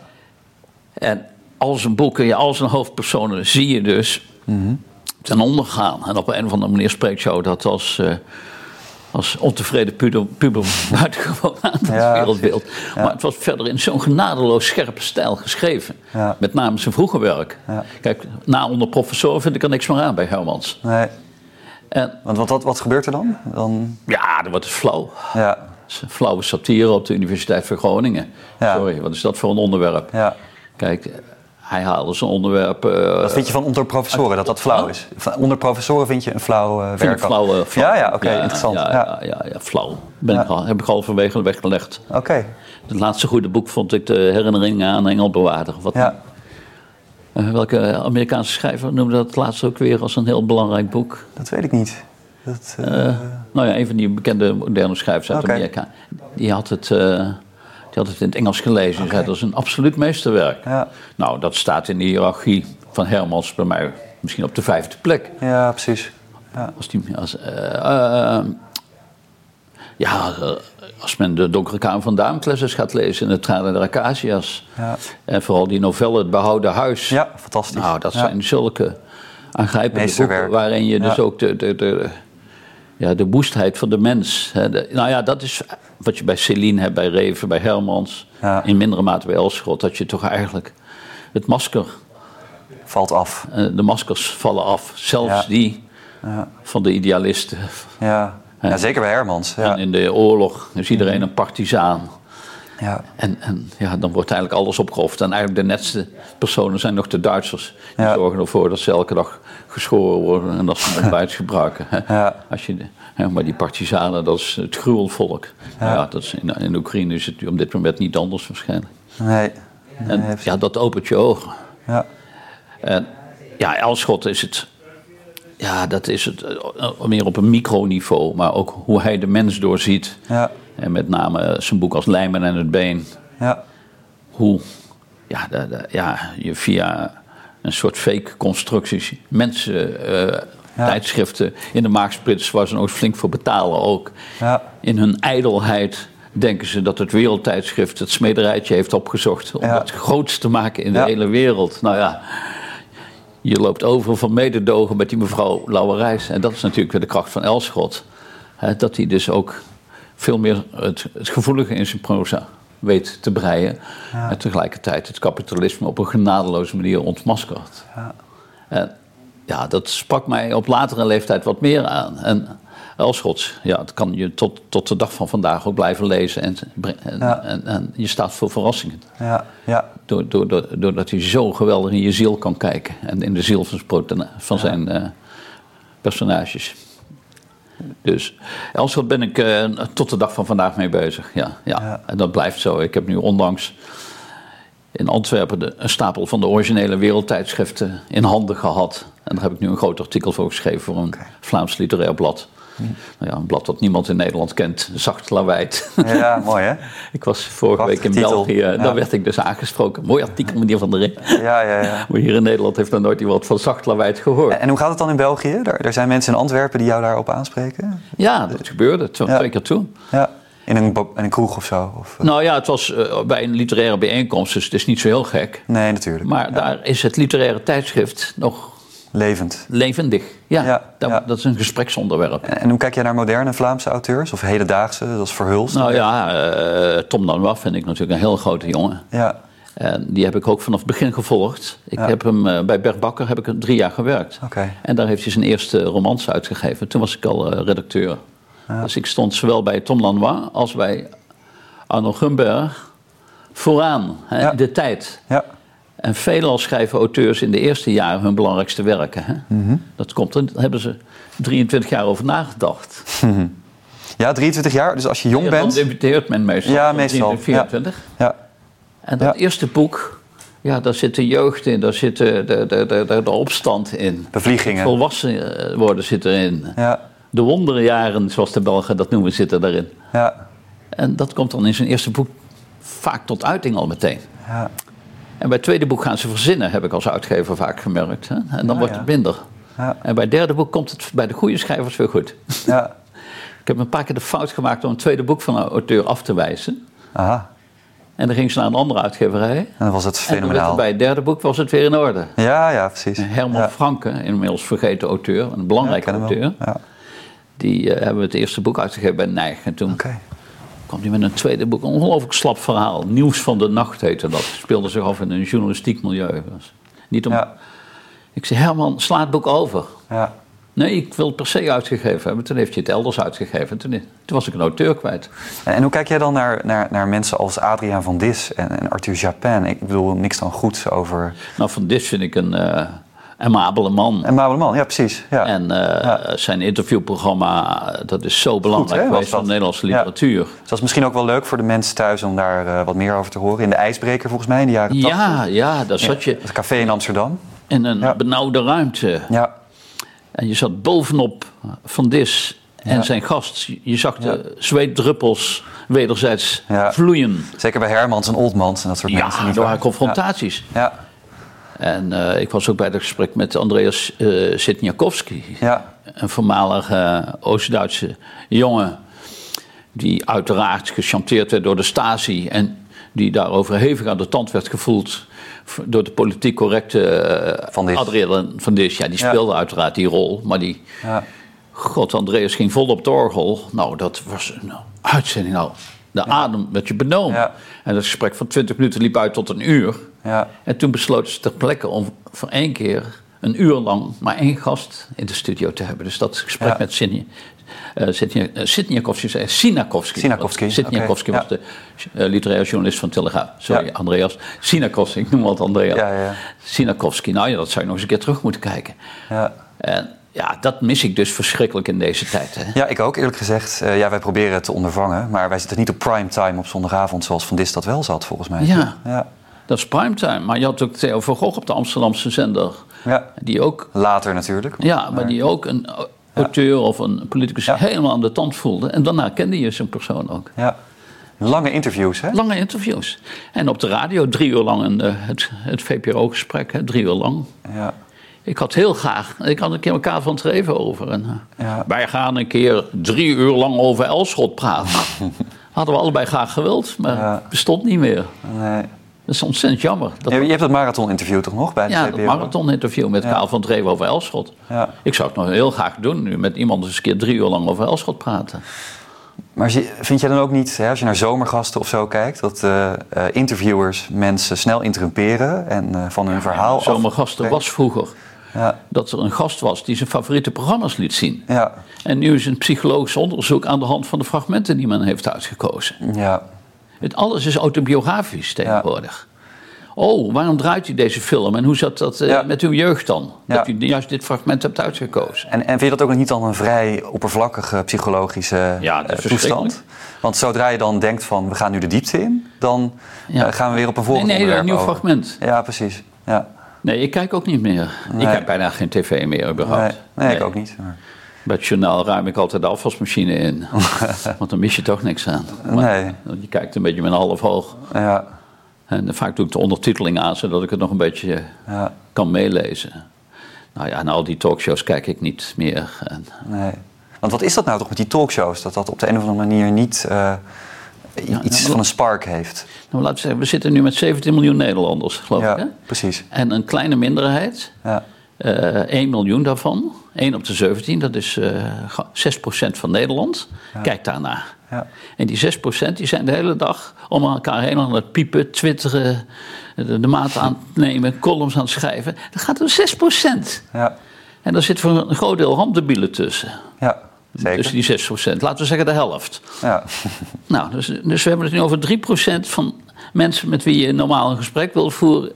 En al zijn boeken, ja, al zijn hoofdpersonen zie je dus Mhm. ten onder gaan. En op een of andere manier spreekt jou dat als, eh, als ontevreden puber, puber buitengewoon aan het Ja, wereldbeeld. Ja. Maar het was verder in zo'n genadeloos scherpe stijl geschreven. Ja. Met name zijn vroege werk. Kijk, na onder professor vind ik er niks meer aan bij Hermans. nee. En Want wat, wat, wat gebeurt er dan? dan ja, dat wordt het flauw. ja, flauwe satire op de Universiteit van Groningen. Sorry, wat is dat voor een onderwerp? ja. Kijk, hij haalde zijn onderwerp. eh, Wat vind je van onder professoren, dat dat flauw is? Van onder professoren vind je een flauw eh Vind werk? flauw, eh, flauw. Ja, ja, oké, interessant. Ja, Ja. ja, ja, ja, flauw. Ben. Ik al, heb ik halverwege weggelegd. Oké, Het laatste goede boek vond ik de herinneringen aan Engelbewaarder. Wat, ja. welke Amerikaanse schrijver noemde dat laatst ook weer als een heel belangrijk boek? Dat weet ik niet. Dat, nou ja, een van die bekende moderne schrijvers uit. Amerika. Die had, het, die had het in het Engels gelezen. en zei dat is een absoluut meesterwerk. ja. Nou, dat staat in de hiërarchie van Hermans bij mij misschien op de vijfde plek. ja, precies. Ja. Als die, als, eh, eh, ja, als men de Donkere Kamer van Damocles gaat lezen en het Tranen der Acacias. Ja. En vooral die novelle Het Behouden Huis. ja, fantastisch. Nou, dat Ja. zijn zulke aangrijpende boeken waarin je dus ook de, de, de, ja, de woestheid van de mens. Hè, de- nou ja, dat is wat je bij Céline hebt, bij Reven, bij Hermans. Ja. In mindere mate bij Elschot. Dat je toch eigenlijk het masker, Valt af. eh, de maskers vallen af. Zelfs Ja. die Ja, van de idealisten. ja. ja zeker bij Hermans. En in de oorlog is iedereen een partizaan. Ja. En, en ja, dan wordt eigenlijk alles opgeofferd. En eigenlijk de netste personen zijn nog de Duitsers. Die Ja. zorgen ervoor dat ze elke dag geschoren worden en dat ze ontbijt gebruiken. Ja. Als je, de- hè, maar die partizanen, dat is het gruwelvolk. Ja. Ja, dat is in, in Oekraïne is het op dit moment niet anders waarschijnlijk. Nee. En Nee, ja, dat opent je ogen. Ja. En ja, Elschot is het. Ja, dat is het eh, meer op een microniveau, maar ook hoe hij de mens doorziet. Ja. En met name zijn boek als Lijmen en het Been. Ja. Hoe ja, de, de- ja, je via een soort fake constructies mensen eh, Ja. Tijdschriften in de maagsprits waar ze eens flink voor betalen ook. Ja. In hun ijdelheid denken ze dat het wereldtijdschrift het smederijtje heeft opgezocht om het grootst te maken in de hele wereld. Nou ja, je loopt over van mededogen met die mevrouw Lauwerijs. En dat is natuurlijk weer de kracht van Elschot. Hè, dat hij dus ook veel meer het, het gevoelige in zijn proza weet te breien. En tegelijkertijd het kapitalisme op een genadeloze manier ontmaskert. Ja. En ja, dat sprak mij op latere leeftijd wat meer aan. En Elschots, ja, dat kan je tot, tot de dag van vandaag ook blijven lezen. En, en, Ja. en, en je staat voor verrassingen. Ja. Ja. Door, door, door, doordat hij zo geweldig in je ziel kan kijken. En in de ziel van, zijn protana- van zijn eh, personages. Dus Elschot ben ik eh, tot de dag van vandaag mee bezig. Ja, ja. Ja. En dat blijft zo. Ik heb nu onlangs in Antwerpen de, een stapel van de originele wereldtijdschriften in handen gehad. En daar heb ik nu een groot artikel voor geschreven voor een Vlaams literair blad. Nou ja, een blad dat niemand in Nederland kent, zacht lawaait. Ja, mooi hè? Ik was vorige week in titel. België, Ja. daar werd ik dus aangesproken. Mooi artikel, meneer Van der Ree. Ja, ja, ja. Maar hier in Nederland heeft nog nooit iemand van zacht lawaait gehoord. En hoe gaat het dan in België? Er zijn mensen in Antwerpen die jou daarop aanspreken? Ja, dat gebeurde Ja. twee keer toe. Ja. In een, in een kroeg of zo? Of, eh, Nou ja, het was eh, bij een literaire bijeenkomst, dus het is niet zo heel gek. Nee, natuurlijk. Maar daar is het literaire tijdschrift nog Levend. levendig. Ja, Ja, dat, ja. dat is een gespreksonderwerp. En, en hoe kijk jij naar moderne Vlaamse auteurs? Of hedendaagse, zoals Verhulst? Nou ja, eh, Tom Lanois vind ik natuurlijk een heel grote jongen. Ja. En die heb ik ook vanaf het begin gevolgd. Ik Ja. heb hem eh, bij Bert Bakker heb ik drie jaar gewerkt. Oké. En daar heeft hij zijn eerste romans uitgegeven. Toen was ik al eh, redacteur. Dus ik stond zowel bij Tom Lanois als bij Arno Gumberg vooraan hè, Ja. de tijd. En veelal schrijven auteurs in de eerste jaren hun belangrijkste werken. Hè? Mhm. Dat komt, daar hebben ze 23 jaar over nagedacht. ja, 23 jaar. Dus als je jong Ja, dan bent... debuteert men meestal. Ja, meestal, 24. Ja. En dat Ja. eerste boek, ja, daar zit de jeugd in, daar zit de, de, de, de, de, de opstand in. Bevliegingen. Volwassen eh, worden zit erin. Ja. De wonderjaren, zoals de Belgen dat noemen, zitten daarin. Ja. En dat komt dan in zijn eerste boek vaak tot uiting al meteen. Ja. En bij het tweede boek gaan ze verzinnen, heb ik als uitgever vaak gemerkt. Hè? En dan wordt ja. het minder. Ja. En bij het derde boek komt het bij de goede schrijvers weer goed. Ja. Ik heb een paar keer de fout gemaakt om een tweede boek van een auteur af te wijzen. Aha. En dan ging ze naar een andere uitgeverij. En dan was het En fenomenaal. het bij het derde boek was het weer in orde. Ja, ja, precies. Herman ja. Franke, inmiddels vergeten auteur, een belangrijke auteur. Ja. Die eh, hebben het eerste boek uitgegeven bij Nijg. En toen. Kwam hij met een tweede boek, een ongelooflijk slap verhaal. Nieuws van de nacht heette dat. Speelde zich af in een journalistiek milieu. Was Niet om... Ja. Ik zei, Herman, sla het boek over. Ja. Nee, ik wil het per se uitgegeven hebben. Toen heeft hij het elders uitgegeven. Toen, toen was ik een auteur kwijt. En, en hoe kijk jij dan naar, naar, naar mensen als Adriaan van Dis en, en Arthur Japin? Ik bedoel, niks dan goeds over... Nou, van dit vind ik een eh amabele man. En Mabel Man, ja, precies. Ja. En eh, Ja. zijn interviewprogramma, dat is zo belangrijk hè, was geweest voor dat? de Nederlandse Ja. literatuur. Dus dat is misschien ook wel leuk voor de mensen thuis om daar eh, wat meer over te horen. In de IJsbreker volgens mij in de jaren 80. Ja, ja, daar zat je Het café in Amsterdam. in een Ja. benauwde ruimte. Ja, En je zat bovenop Van Dis en Ja. zijn gast. Je zag de zweetdruppels wederzijds Ja. vloeien. zeker bij Hermans en Oldmans en dat soort Ja, mensen. er waren waar? confrontaties. Ja, En eh, ik was ook bij het gesprek met Andreas eh Sitniakowski. ja, Een voormalige eh, Oost-Duitse jongen. Die uiteraard gechanteerd werd door de Stasi. En die daarover hevig aan de tand werd gevoeld. door de politiek correcte eh, Van van Dis. Ja, die Ja. speelde uiteraard die rol. Maar die, ja. god, Andreas ging vol op het orgel. Nou, dat was een uitzending. Nou, de adem werd je benomen. En het gesprek van 20 minuten liep uit tot een uur. Ja. En toen besloten ze ter plekke om voor één keer een uur lang maar één gast in de studio te hebben. Dus dat gesprek Ja. met Sidney. Uh, Sitniakowski, zei Sinakowski. Sinakowski, Sitniakowski oké, was de uh, literaire journalist van Telegraaf. Sorry. Andreas. Sinakowski, ik noem het Andreas. Ja, ja. Sinakowski, nou ja, dat zou je nog eens een keer terug moeten kijken. ja. En ja, dat mis ik dus verschrikkelijk in deze tijd. Hè? Ja, ik ook eerlijk gezegd. Eh, ja, wij proberen het te ondervangen. Maar wij zitten niet op primetime op zondagavond zoals Van Dis dat wel zat, volgens mij. Ja. ja. Dat is primetime. Maar je had ook Theo van Gogh op de Amsterdamse zender. Ja. Die ook Later natuurlijk. Ja, maar die ook een auteur of een politicus helemaal aan de tand voelde. En daarna kende je zo'n persoon ook. Ja. Lange interviews, hè? Lange interviews. En op de radio drie uur lang een, eh, het, het VPRO-gesprek, drie uur lang. Ja. Ik had heel graag, ik had een keer elkaar van Treven over. En, eh, Ja. Wij gaan een keer drie uur lang over Elschot praten. Hadden we allebei graag gewild, maar Ja. bestond niet meer. Nee. Dat is ontzettend jammer. Dat, Je, je hebt dat marathon-interview toch nog bij de ja, VPRO? marathon-interview met Kaal van Treven over Elschot. Ja. Ik zou het nog heel graag doen, nu met iemand eens een keer drie uur lang over Elschot praten. Maar vind jij dan ook niet, hè, als je naar zomergasten of zo kijkt, dat eh, eh, interviewers mensen snel interrumperen en eh, van hun verhaal af- Zomergasten was vroeger Ja, dat er een gast was die zijn favoriete programma's liet zien. ja, En nu is een psychologisch onderzoek aan de hand van de fragmenten die men heeft uitgekozen. ja, Het alles is autobiografisch tegenwoordig. Oh, waarom draait u deze film en hoe zat dat eh, met uw jeugd dan? Dat u juist dit fragment hebt uitgekozen. En, en vind je dat ook nog niet dan een vrij oppervlakkige psychologische eh, toestand? Want zodra je dan denkt van we gaan nu de diepte in, dan eh, gaan we weer op een Nee, volgend nee, een onderwerp nieuw over. fragment. Ja, precies. Ja. Nee, ik kijk ook niet meer. Nee. Ik kijk bijna geen tv meer überhaupt. Nee, nee, ik ook niet. Maar, Bij het journaal ruim ik altijd de afwasmachine in. Want dan mis je toch niks aan. Maar Nee. Je kijkt een beetje met een half oog. ja, En vaak doe ik de ondertiteling aan, zodat ik het nog een beetje ja, kan meelezen. Nou ja, en al die talkshows kijk ik niet meer. En, nee. Want wat is dat nou toch met die talkshows? Dat dat op de een of andere manier niet eh, iets ja, van een spark heeft. nou, laten we zeggen, we zitten nu met 17 miljoen Nederlanders, geloof Ja, ik. Hè? precies. En een kleine minderheid, Ja, 1 miljoen daarvan, 1 op de 17, dat is eh 6% van Nederland, kijkt daarnaar. ja, En die 6% die zijn de hele dag om elkaar heen aan het piepen, twitteren, de, de maat aan het nemen, columns aan het schrijven. Dat gaat om 6%. ja, En daar zit voor een groot deel handdebielen tussen. ja, zeker. Tussen die 6%. Laten we zeggen de helft. Ja, Nou, dus, dus we hebben het nu over 3% van mensen met wie je normaal een gesprek wil voeren,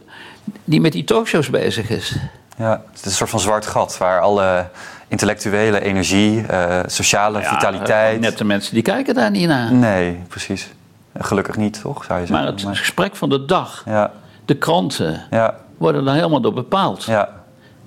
die met die talkshows bezig is. Ja, het is een soort van zwart gat waar alle intellectuele energie, eh, sociale Ja, vitaliteit. Net de mensen die kijken daar niet naar. Nee, precies. Gelukkig niet, toch? Zou je Maar zeggen. het gesprek van de dag, Ja, de kranten, ja, worden daar helemaal door bepaald. ja.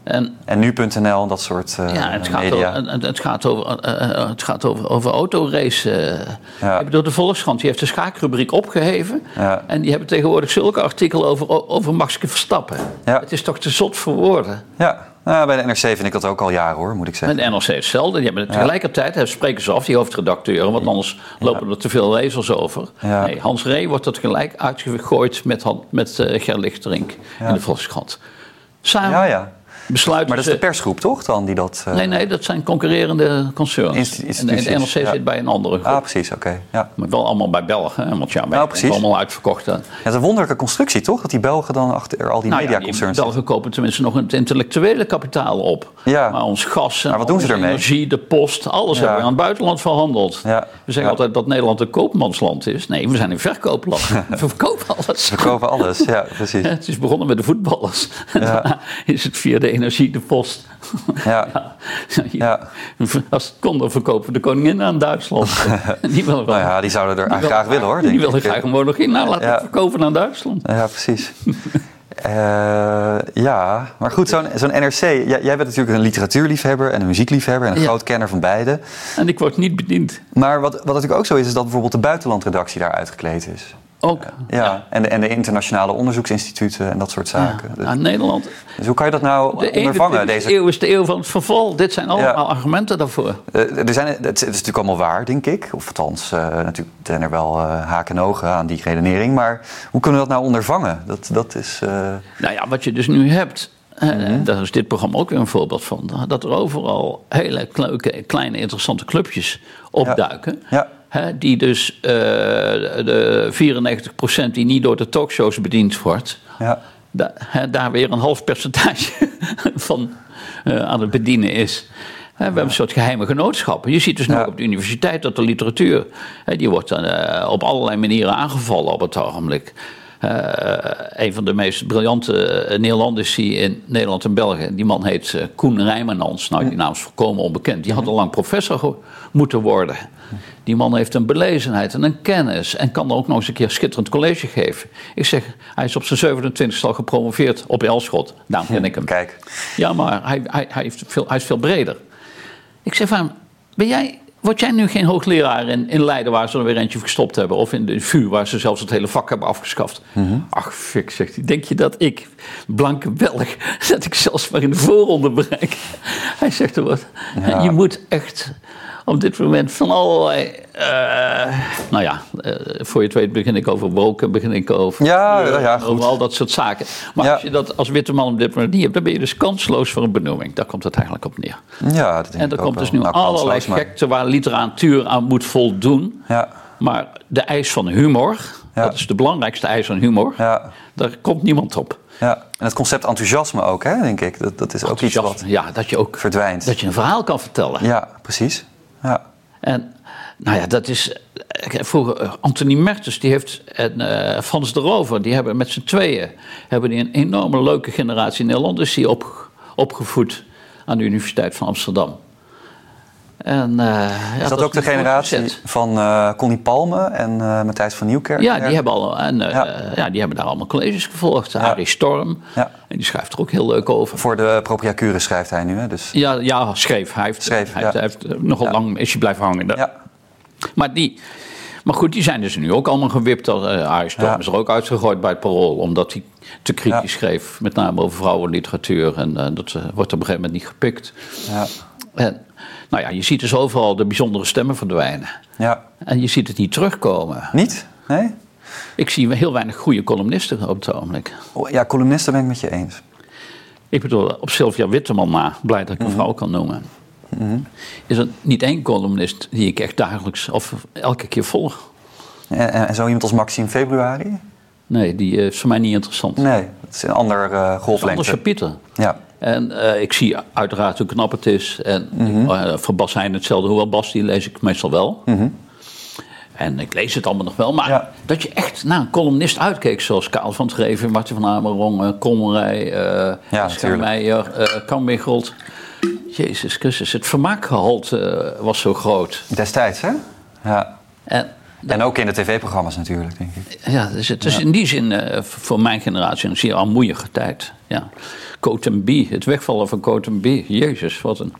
En En nu.nl dat soort eh, ja, het gaat, media. over, het- gaat over, eh, eh, het gaat over, over autoracen. Ja. Ik bedoel, de Volkskrant die heeft de schaakrubriek opgeheven. Ja. En die hebben tegenwoordig zulke artikelen over, over Max Verstappen. Ja. Het is toch te zot voor woorden. Ja, nou, bij de NRC vind ik dat ook al jaren hoor, moet ik zeggen. Met de NRC hetzelfde. Die hebben tegelijkertijd, hè, spreken ze af, die hoofdredacteuren, want anders lopen er te veel lezers over. Nee, Hans Ree wordt dat gelijk uitgegooid met, met Ger Lichterink in de Volkskrant. Samen Ja, ja. Besluiten Maar dat is de persgroep toch dan die dat... eh, Nee, nee, dat zijn concurrerende concerns. En de NRC ja. zit bij een andere groep. Ah, precies, oké. Ja. Maar wel allemaal bij Belgen, hè, want ja, wij Nou, zijn precies. allemaal uitverkocht. Ja, het is een wonderlijke constructie toch? Dat die Belgen dan achter al die Nou ja, die mediaconcerns zitten. Belgen kopen tenminste nog het intellectuele kapitaal op. Ja. Maar ons gas en Maar wat doen ze ermee? energie, de post, alles Ja. hebben we aan het buitenland verhandeld. Ja. We zeggen Ja. altijd dat Nederland een koopmansland is. Nee, we zijn een verkoopland. we verkopen alles. We kopen alles, ja, precies. Het is begonnen met de voetballers. En daarna is het via de energie, de post. Ja, Ja. Als het kon, dan verkopen we de koningin aan Duitsland. die wel. nou ja, die zouden er die graag willen- hoor, Die willen graag een monarchie. Nou, laten Ja. het verkopen aan Duitsland. Ja, precies. Eh, ja, maar goed, zo'n zo'n NRC... Jij, jij bent natuurlijk een literatuurliefhebber en een muziekliefhebber... en een Ja. groot kenner van beide. En ik word niet bediend. Maar wat, wat natuurlijk ook zo is, is dat bijvoorbeeld de buitenlandredactie daar uitgekleed is. Ook. Ja, En, de, en de internationale onderzoeksinstituten en dat soort zaken. Ja, Nederland. Dus hoe kan je dat nou De ondervangen? 21e Deze, eeuw is de eeuw van het verval. Dit zijn allemaal argumenten daarvoor. Eh, er zijn, het, het is natuurlijk allemaal waar, denk ik. Of althans, eh, natuurlijk zijn er wel eh, haken en ogen aan die redenering. Maar hoe kunnen we dat nou ondervangen? Dat, dat is... eh, Nou ja, wat je dus nu hebt. Mhm. Daar is dit programma ook weer een voorbeeld van. Dat er overal hele leuke, kleine, interessante clubjes opduiken. Ja. Hè, die dus eh, de 94% die niet door de talkshows bediend wordt. ja, da- hè, daar weer een half percentage van eh, aan het bedienen is. We hebben een soort geheime genootschappen. Je ziet dus nu Ja. op de universiteit dat de literatuur... Hè, die wordt eh, op allerlei manieren aangevallen op het ogenblik. Een van de meest briljante Nederlandici in Nederland en België... die man heet Koen Rijmenans. Nou, die naam is volkomen onbekend. Die had al lang professor moeten worden. Die man heeft een belezenheid en een kennis... en kan er ook nog eens een keer schitterend college geven. Ik zeg, hij is op zijn 27e al gepromoveerd op Elschot. Daarom ken ik hem. kijk. Ja, maar hij, hij, hij, heeft veel, hij is veel breder. Ik zeg van ben jij, word jij nu geen hoogleraar in, in Leiden waar ze er weer eentje gestopt hebben? Of in de VU waar ze zelfs het hele vak hebben afgeschaft? Ach, fik, zegt hij. Denk je dat ik, blanke Belg, dat ik zelfs maar in de voorronde bereik? Hij zegt er wat. Ja. Je moet echt op dit moment van allerlei. eh, nou ja, eh, voor je het weet begin ik over woken, begin ik over. Ja, eh, ja, goed. over al dat soort zaken. Maar Ja. als je dat als witte man op dit moment niet hebt, dan ben je dus kansloos voor een benoeming. Daar komt het eigenlijk op neer. Ja, dat denk En er komt wel. dus nu Nou, allerlei maar- gekte waar literatuur aan moet voldoen. Ja, Maar de eis van humor, dat is de belangrijkste eis van humor, ja, daar komt niemand op. ja. En het concept enthousiasme ook, hè, denk ik. Dat, dat is ook iets wat Ja, dat je ook verdwijnt. dat je een verhaal kan vertellen. Ja, precies. Ja. En nou ja, dat is. Vroeger, eh, Anthony Mertens, die heeft. En eh, Frans de Rover, die hebben met z'n tweeën. hebben die een enorme leuke generatie in Nederland. is die op, opgevoed aan de Universiteit van Amsterdam. En, eh, ja, Is dat ook de generatie van eh Connie Palme en eh Matthijs van Nieuwkerk? Ja, die hebben, al, en, Ja. ja. die hebben daar allemaal colleges gevolgd. Arie Storm. Ja. En die schrijft er ook heel leuk over. Voor de Propriacure schrijft hij nu, hè? Dus, Ja, ja schreef. Hij heeft, Schreef, hij ja. heeft, hij heeft nogal Ja. lang is hij blijven hangen. ja. Maar, die, maar goed, die zijn dus nu ook allemaal gewipt. Uh, Arie Storm Ja. is er ook uitgegooid bij het parool. Omdat hij te kritisch Ja. schreef. Met name over vrouwenliteratuur. En dat wordt op een gegeven moment niet gepikt. Ja. En, nou ja, je ziet dus overal de bijzondere stemmen verdwijnen. ja. En je ziet het niet terugkomen. Niet? Nee? Ik zie heel weinig goede columnisten op het ogenblik. Oh, Ja, columnisten ben ik met je eens. Ik bedoel, op Sylvia Witteman na, blij dat ik Mhm. een vrouw kan noemen. Is er niet één columnist die ik echt dagelijks of elke keer volg? En, en, zo iemand als Maxime Februari? Nee, die is voor mij niet interessant. Nee, dat is een ander eh Het is een ander golflengte. chapitre. Ja. En eh, ik zie uiteraard hoe knap het is. En Mhm. eh, voor Bas Heijn hetzelfde. Hoewel Bas, die lees ik meestal wel. En ik lees het allemaal nog wel. Maar Mhm. Ja. dat je echt naar een columnist uitkeek. Zoals Karel van Treven, Martin van Amerongen, uh, Komrij, eh Ja, Schermeijer. Jezus Christus, het vermaakgehalte eh, was zo groot. Destijds, hè? Ja. En En ook in de tv-programma's natuurlijk, denk ik. Ja, dus het is in die zin eh, voor mijn generatie een zeer armoeige tijd. Ja. Cotenby, het wegvallen van Cotenby. Jezus, wat een,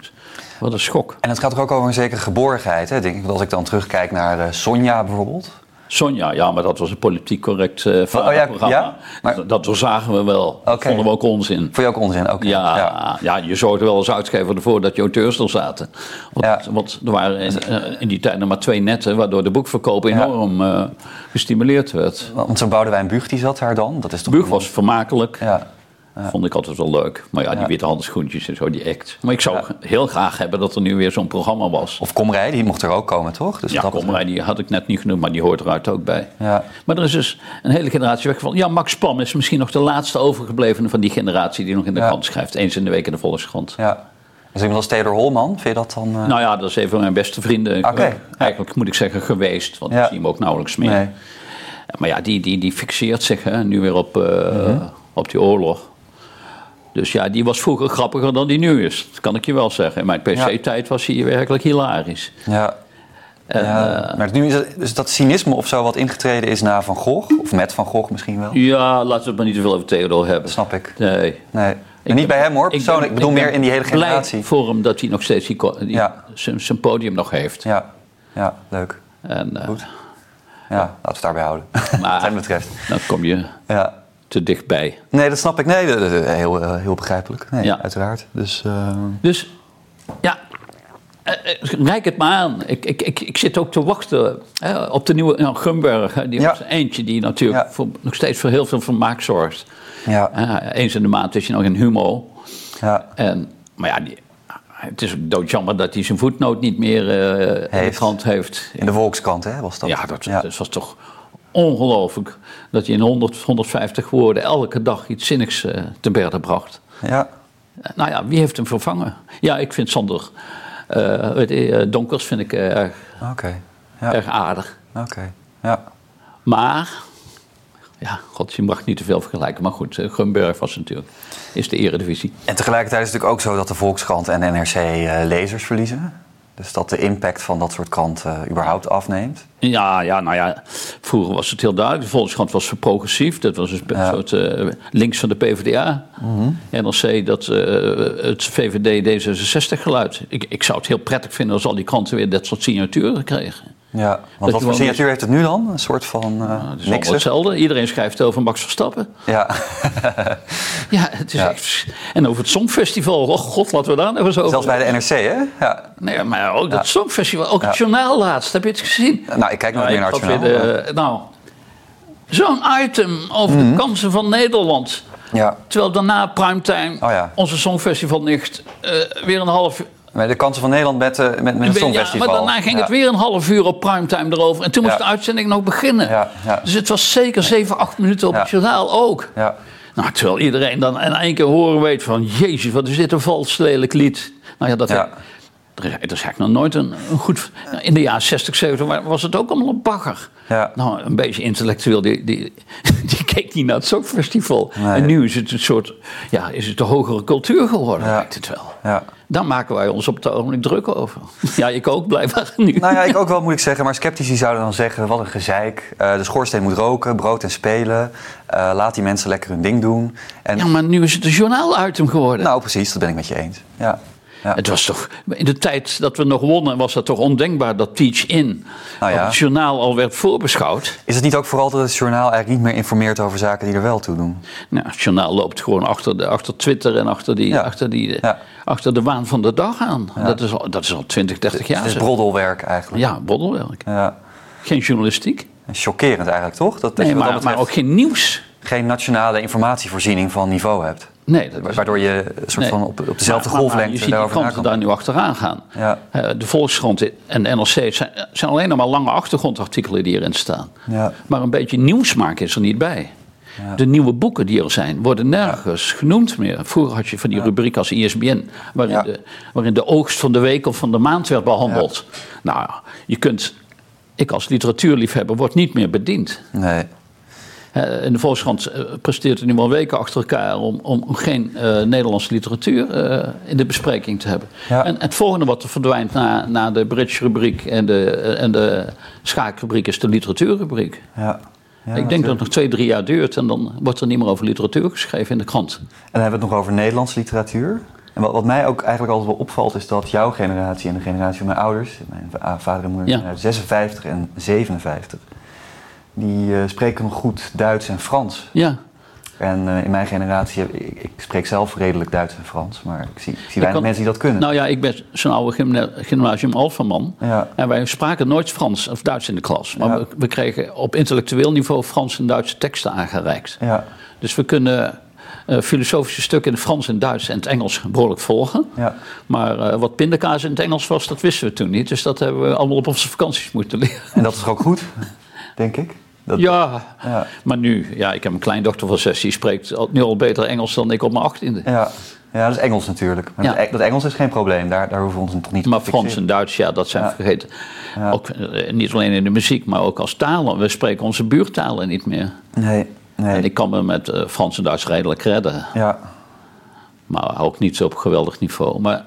wat een schok. En het gaat ook over een zekere geborgenheid, hè? Denk ik, als ik dan terugkijk naar eh, Sonja bijvoorbeeld. Sonja, ja, maar dat was een politiek correct Oh, ja, programma. ja? Maar- Dat, dat doorzagen we wel. Dat vonden we ook onzin. Vond je ook onzin? Oké. Ja, ja. je zorgde wel als uitgever ervoor dat je auteurs er zaten. Want, er waren in, eh, in die tijd nog maar twee netten... waardoor de boekverkoop enorm eh, gestimuleerd werd. Want zo'n Boudewijn Buug, die zat daar dan. Dat is toch Buug was vermakelijk. Ja. Vond ik altijd wel leuk. Maar ja, die Ja. witte handschoentjes en zo, die act. Maar ik zou heel graag hebben dat er nu weer zo'n programma was. Of Komrij, die mocht er ook komen, toch? Dus ja, Komrij, die had ik net niet genoemd, maar die hoort eruit ook bij. Ja. Maar er is dus een hele generatie weggevallen. Ja, Max Pam is misschien nog de laatste overgeblevene van die generatie die nog in de krant schrijft. Eens in de week in de Volkskrant. ja. Dus iemand als Theodor Holman, vind je dat dan... eh, Nou ja, dat is een van mijn beste vrienden. Oké. Eigenlijk moet ik zeggen geweest, want we zien hem ook nauwelijks meer. Nee. Maar ja, die, die, die fixeert zich hè, nu weer op, eh, Mhm. op die oorlog. Dus ja, die was vroeger grappiger dan die nu is. Dat kan ik je wel zeggen. In mijn PC-tijd was hij werkelijk hilarisch. Ja. Ja. eh, maar nu is dus dat cynisme of zo wat ingetreden is na Van Gogh, of met Van Gogh misschien wel, ja, laten we het maar niet te veel over Theodor hebben. dat snap ik. Nee. Nee. Niet ben- bij hem hoor, persoonlijk. Ik, ben- bedoel ik meer in die hele generatie. voor hem dat hij nog steeds die, ko- die- Ja. zijn, podium nog heeft. Ja. ja, leuk. En, eh, Goed. Ja, laten we het daarbij houden. Wat Maar- hem betreft. dan kom je Ja. Te dichtbij. Nee, dat snap ik. Nee, dat- heel, eh, heel begrijpelijk. Nee, Ja. uiteraard. Dus, eh, Dus ja, eh, reik het maar aan. Ik, ik, ik, ik zit ook te wachten hè, op de nieuwe nou, Gumberg. hè, Die Ja. was eentje die natuurlijk Ja. voor, nog steeds voor heel veel vermaak zorgt. ja, eens in de maand is je nog in Humo. ja. En, maar ja, die, het is doodjammer dat hij zijn voetnoot niet meer eh, in de Heeft. krant heeft. In de Volkskrant, hè, was dat? Ja, dat, dat was toch ongelooflijk dat hij in 100, 150 woorden elke dag iets zinnigs eh, te berden bracht. Ja. Eh, Nou ja, wie heeft hem vervangen? Ja, ik vind Sander eh, je, Donkers vind ik erg, Oké. Ja. erg aardig. Oké. Ja. Maar, ja, god, je mag niet te veel vergelijken. Maar goed, Grunberg was natuurlijk, is de eredivisie. En tegelijkertijd is het natuurlijk ook zo dat de Volkskrant en NRC lezers verliezen. Dus dat de impact van dat soort kranten überhaupt afneemt. Ja, ja, nou ja, vroeger was het heel duidelijk. De Volkskrant was progressief. Dat was een Ja. soort eh, links van de PvdA. NRC, dat, eh, het VVD D66 geluid. Ik, ik zou het heel prettig vinden als al die kranten weer dat soort signaturen kregen. Ja, want wat voor signatuur heeft het nu dan? Een soort van uh, Het is niks. hetzelfde. Iedereen schrijft over Max Verstappen. Ja, Ja, het is Ja. echt... En over het Songfestival. Oh god, laten we daar nog eens over... zelfs bij de NRC, hè? Ja. Nee, maar ook dat Songfestival. Ook het journaal laatst. Heb je het gezien? Nou, ik kijk nooit meer naar het journaal. nou, zo'n item over Mhm. de kansen van Nederland. Ja, Terwijl daarna primetime, Oh ja. onze Songfestival nicht, eh, weer een half de kansen van Nederland met, eh, met, met het Ja, Songfestival. maar daarna ging Ja. het weer een half uur op primetime erover. En toen moest Ja. de uitzending nog beginnen. Ja, ja. Dus het was zeker 7, 8 minuten op Ja. het journaal ook. Ja, Nou, terwijl iedereen dan in één keer horen weet van... Jezus, wat is dit een vals lelijk lied. Nou ja, dat, Ja. er, is eigenlijk nog nooit een, een goed... In de jaren 60, 70 wa- was het ook allemaal een bagger. Ja. Nou, een beetje intellectueel, die, die, die keek niet naar het Songfestival. Nee. En nu is het een soort... Ja, is het de hogere cultuur geworden, Ja. lijkt het wel. ja. Daar maken wij ons op het ogenblik druk over. Ja, ik ook blijkbaar nu. Nou ja, ik ook wel moet ik zeggen. Maar sceptici zouden dan zeggen, wat een gezeik. Eh, de schoorsteen moet roken, brood en spelen. Eh, laat die mensen lekker hun ding doen. En, Ja, maar nu is het een journaal-item geworden. Nou, precies, dat ben ik met je eens. Ja. Ja. Het was toch, in de tijd dat we nog wonnen, was dat toch ondenkbaar dat Teach In Nou ja. het journaal al werd voorbeschouwd. Is het niet ook vooral dat het journaal eigenlijk niet meer informeert over zaken die er wel toe doen? Nou, het journaal loopt gewoon achter, de, achter Twitter en achter, die, Ja. achter, die, achter de waan van de dag aan. Dat, is al, dat is al 20, 30 jaar. Het is broddelwerk eigenlijk. Ja, boddelwerk. Ja. Geen journalistiek. En Chockerend eigenlijk, toch? Dat, Nee, maar, dat maar betreft ook geen nieuws. geen nationale informatievoorziening van niveau hebt. Nee, dat Waardoor je een soort Nee. van op, op dezelfde Maar- maar- maar golflengte je ziet die daar nu achteraan gaan. Ja. Eh, de Volkskrant en de NRC zijn, zijn alleen nog maar lange achtergrondartikelen die erin staan. Ja. Maar een beetje nieuws maken is er niet bij. De nieuwe boeken die er zijn, worden nergens genoemd meer. Vroeger had je van die rubriek als E ISBN, waarin, Ja. de, waarin de oogst van de week of van de maand werd behandeld. Nou, je kunt, ik als literatuurliefhebber word niet meer bediend. Nee. Eh, in de Volkskrant eh, presteert het nu al weken achter elkaar om, om geen eh, Nederlandse literatuur eh, in de bespreking te hebben. Ja. En het volgende wat er verdwijnt na, na de Bridge-rubriek en de, eh, en de schaakrubriek is de literatuurrubriek. Ja. Ja, Ik denk dat het nog twee, drie jaar duurt en dan wordt er niet meer over literatuur geschreven in de krant. En dan hebben we het nog over Nederlandse literatuur. En wat, wat mij ook eigenlijk altijd wel opvalt, is dat jouw generatie en de generatie van mijn ouders, mijn va- vader en moeder Ja. zijn uit 56 en 57, die eh, spreken nog goed Duits en Frans. Ja, En eh, in mijn generatie, ik, ik spreek zelf redelijk Duits en Frans, maar ik zie, ik zie weinig kan- mensen die dat kunnen. nou ja, ik ben zo'n oude gymna- gymnasium Alphaman. Ja. En wij spraken nooit Frans of Duits in de klas. Maar Ja. we, we kregen op intellectueel niveau Frans en Duitse teksten aangereikt. ja, Dus we kunnen eh, filosofische stukken in het Frans en Duits en het Engels behoorlijk volgen. ja. Maar wat pindakaas in het Engels was, dat wisten we toen niet. Dus dat hebben we allemaal op onze vakanties moeten leren. En dat is toch ook goed, denk ik? Dat, Ja, Ja. maar nu, ja, ik heb een kleindochter van zes, die spreekt al- nu al beter Engels dan ik op mijn achttiende. Ja. ja, dat is Engels natuurlijk. Maar Ja. dat, Engels is geen probleem, daar, daar hoeven we ons toch niet Maar te Frans fixeren. en Duits, ja, dat zijn Ja. vergeten. Ja. Ook, eh, niet alleen in de muziek, maar ook als talen. We spreken onze buurtalen niet meer. Nee, nee. En ik kan me met eh, Frans en Duits redelijk redden. Ja, Maar ook niet op geweldig niveau. Maar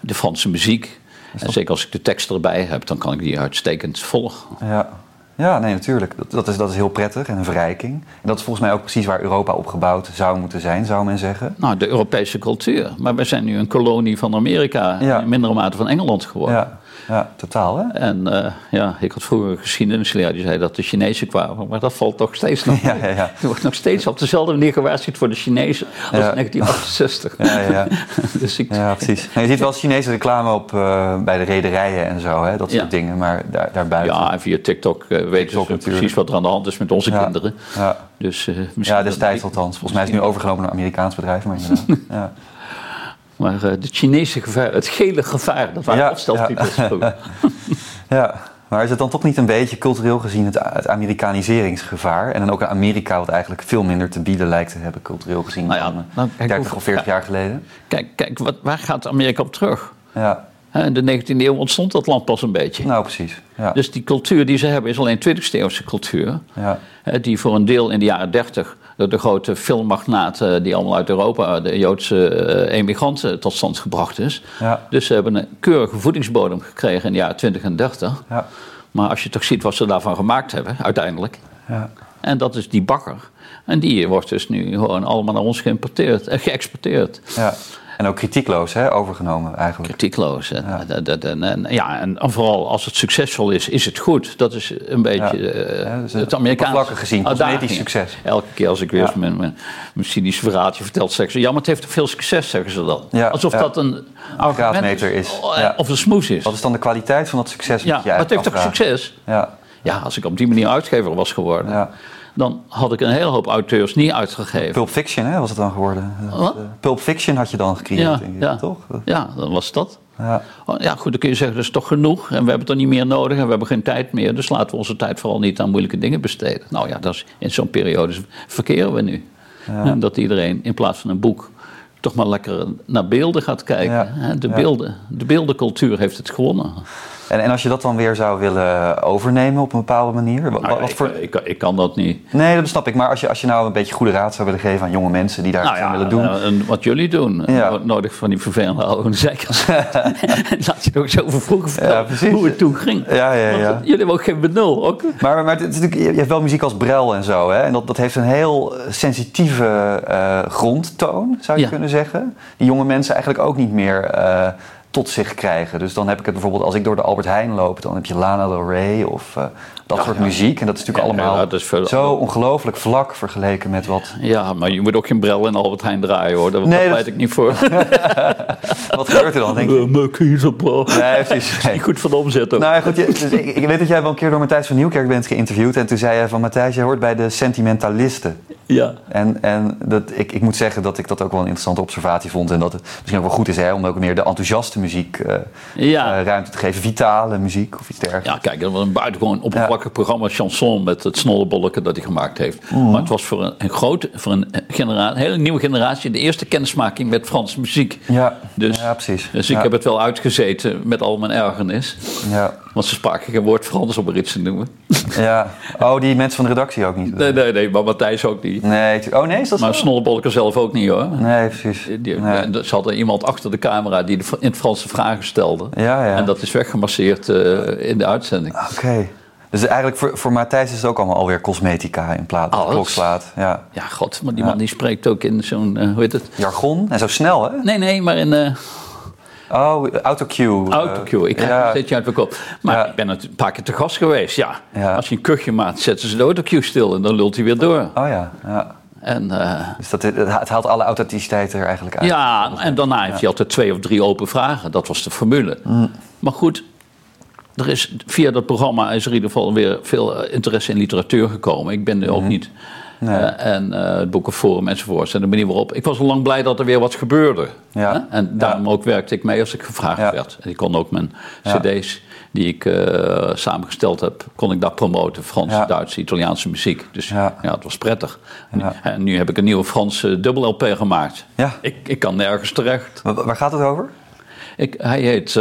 de Franse muziek, en zeker als ik de tekst erbij heb, dan kan ik die uitstekend volgen. Ja, ja nee, natuurlijk. Dat, dat, is, dat is heel prettig en een verrijking. En dat is volgens mij ook precies waar Europa op gebouwd zou moeten zijn, zou men zeggen. Nou, de Europese cultuur. Maar we zijn nu een kolonie van Amerika, Ja. in mindere mate van Engeland geworden. Ja, ja totaal hè? En eh, ja, ik had vroeger een geschiedenisleraar die zei dat de Chinezen kwamen. Maar dat valt toch steeds nog. Ja, ja, ja. Er wordt nog steeds op dezelfde manier gewaarschuwd voor de Chinezen als Ja. in 1968. Ja, ja, ja. dus ik, ja precies. Je ziet wel Chinese reclame op, eh, bij de rederijen en zo, hè? dat soort dingen. Maar daar, daarbuiten... ja, en via TikTok eh, weten TikTok ze natuurlijk. precies wat er aan de hand is met onze kinderen. Ja, Dus, misschien ja destijds althans. Volgens mij is het nu overgenomen door een Amerikaans bedrijf, maar inderdaad. Ja. Maar eh, de Chinese gevaar, het gele gevaar, dat waren Ja, vroeger. ja, maar is het dan toch niet een beetje cultureel gezien het, het Amerikaniseringsgevaar? En dan ook een Amerika wat eigenlijk veel minder te bieden lijkt te hebben, cultureel gezien, Nou ja, dan eh, nou, kijk, 30 hoe- of 40 jaar geleden? Kijk, kijk wat, waar gaat Amerika op terug? Ja, In de 19e eeuw ontstond dat land pas een beetje. nou precies. Ja. Dus die cultuur die ze hebben is alleen 20e eeuwse cultuur. ja. Die voor een deel in de jaren 30 door de grote filmmagnaten die allemaal uit Europa, de Joodse eh, emigranten, tot stand gebracht is. Ja. Dus ze hebben een keurige voedingsbodem gekregen in de jaren 20 en 30. Ja. Maar als je toch ziet wat ze daarvan gemaakt hebben, uiteindelijk. Ja. En dat is die bakker. En die wordt dus nu gewoon allemaal naar ons geïmporteerd, eh, geëxporteerd. ja. En ook kritiekloos, hè? Overgenomen eigenlijk. Kritiekloos. En, dat- dat- en, en- ja, en vooral als het succesvol is, is het goed. Dat is een beetje Ja. eh, Ja, dus het Amerikaanse oppervlakkig gezien, uitdaging. cosmetisch succes. Elke keer als ik weer Ja. mijn, mijn, mijn cynische verhaaltje vertel, zeggen ze... ja, maar het heeft veel succes, zeggen ze dan. Ja, Alsof ja. dat een argument graadmeter is. Oh, Ja. Of een smoes is. Wat is dan de kwaliteit van dat succes? Ja, je maar het heeft toch succes? Ja. Ja, als ik op die manier uitgever was geworden... Ja. dan had ik een hele hoop auteurs niet uitgegeven. Pulp Fiction, hè, was het dan geworden? Wat? Eh, Pulp Fiction had je dan gecreëerd, Ja, denk ik, ja. toch? Ja, dan was dat. Ja. Oh, Ja, goed, dan kun je zeggen, dat is toch genoeg. En we hebben het er niet meer nodig en we hebben geen tijd meer. Dus laten we onze tijd vooral niet aan moeilijke dingen besteden. Nou ja, dat is, in zo'n periode verkeren we nu. En dat iedereen in plaats van een boek toch maar lekker naar beelden gaat kijken. Ja. De, Ja. beelden, de beeldencultuur heeft het gewonnen. En, en als je dat dan weer zou willen overnemen op een bepaalde manier? Wat, Nou, wat ik, voor... ik, ik kan dat niet. Nee, dat snap ik. Maar als je, als je nou een beetje goede raad zou willen geven aan jonge mensen die daar Nou iets aan ja, willen doen. eh, en wat jullie doen. Ja. Nodig van die vervelende oude zeikers. Laat je het ook zo vroeger vertellen hoe het toen ging. Ja, ja, Want ja. Jullie hebben ook geen benul. Ook. Maar, maar het je hebt wel muziek als Brel en zo. Hè? En dat, dat heeft een heel sensitieve eh, grondtoon, zou je kunnen zeggen. Die jonge mensen eigenlijk ook niet meer eh, tot zich krijgen. Dus dan heb ik het bijvoorbeeld, als ik door de Albert Heijn loop... dan heb je Lana Del Rey of eh, dat soort muziek. En dat is natuurlijk allemaal dat is veel- zo ongelooflijk vlak vergeleken met wat... Ja, maar je moet ook geen bril in Albert Heijn draaien hoor. Daar Nee, dat- pleit ik niet voor. Wat gebeurt er dan, denk je? Eh, Mijn kiezerbro. Nee, precies. Nee. Niet goed van de omzet ook. Nou goed, je- dus ik, ik weet dat jij wel een keer door Matthijs van Nieuwkerk bent geïnterviewd. En toen zei je van Matthijs, jij hoort bij de sentimentalisten. ja. En, en dat, ik, ik moet zeggen dat ik dat ook wel een interessante observatie vond. En dat het misschien ook wel goed is hè, om ook meer de enthousiaste muziek eh, Ja. eh, ruimte te geven. Vitale muziek of iets dergelijks. Ja, kijk, dat was een buitengewoon oppervlakkig programma chanson met het snollebolleke dat hij gemaakt heeft. Mhm. Maar het was voor een, een grote, voor een, genera- een hele nieuwe generatie de eerste kennismaking met Franse muziek. Ja, Dus, ja precies. dus ik heb het wel uitgezeten met al mijn ergernis. Ja, Want ze spraken geen woord Frans om er iets te noemen. ja. Oh, die mensen van de redactie ook niet? Nee, nee, nee, maar Matthijs ook niet. Nee, oh nee, is dat Maar? Snollebolleke zelf ook niet hoor. Nee, precies. Die, Nee. Zat er iemand achter de camera die de, in het Franse vragen stelde. Ja, ja. En dat is weggemasseerd eh, in de uitzending. Oké. Dus eigenlijk voor, voor Matthijs is het ook allemaal alweer cosmetica in plaats van klokslaat. Ja. Ja, god, maar die man die spreekt ook in zo'n, eh, hoe heet het? Jargon en zo snel, hè? Nee, nee, maar in eh Oh, autocue. autocue. Ik krijg ja. een steeds uit mijn kop. Maar Ja. ik ben het een paar keer te gast geweest, ja. Ja. Als je een kuchje maakt, zetten ze de autocue stil en dan lult hij weer door. Oh ja, ja. En, eh, Dus dat, het, het haalt alle authenticiteit er eigenlijk uit. ja, en daarna heeft hij altijd twee of drie open vragen. Dat was de formule. Mm. Maar goed, er is, via dat programma is er in ieder geval weer veel eh, interesse in literatuur gekomen. Ik ben er ook niet. Mhm. Nee. Eh, en eh, het Boekenforum enzovoort. En de manier waarop. Ik was al lang blij dat er weer wat gebeurde. Ja. En daarom ook werkte ik mee als ik gevraagd Ja. werd. En ik kon ook mijn. CD's die ik samengesteld heb, kon ik daar promoten. Franse, Ja. Duitse, Italiaanse muziek. Dus Ja. het was prettig. En, nu heb ik een nieuwe Franse dubbel LP gemaakt. Ja. Ik, ik kan nergens terecht. Wa- Waar gaat het over? Ik, hij heet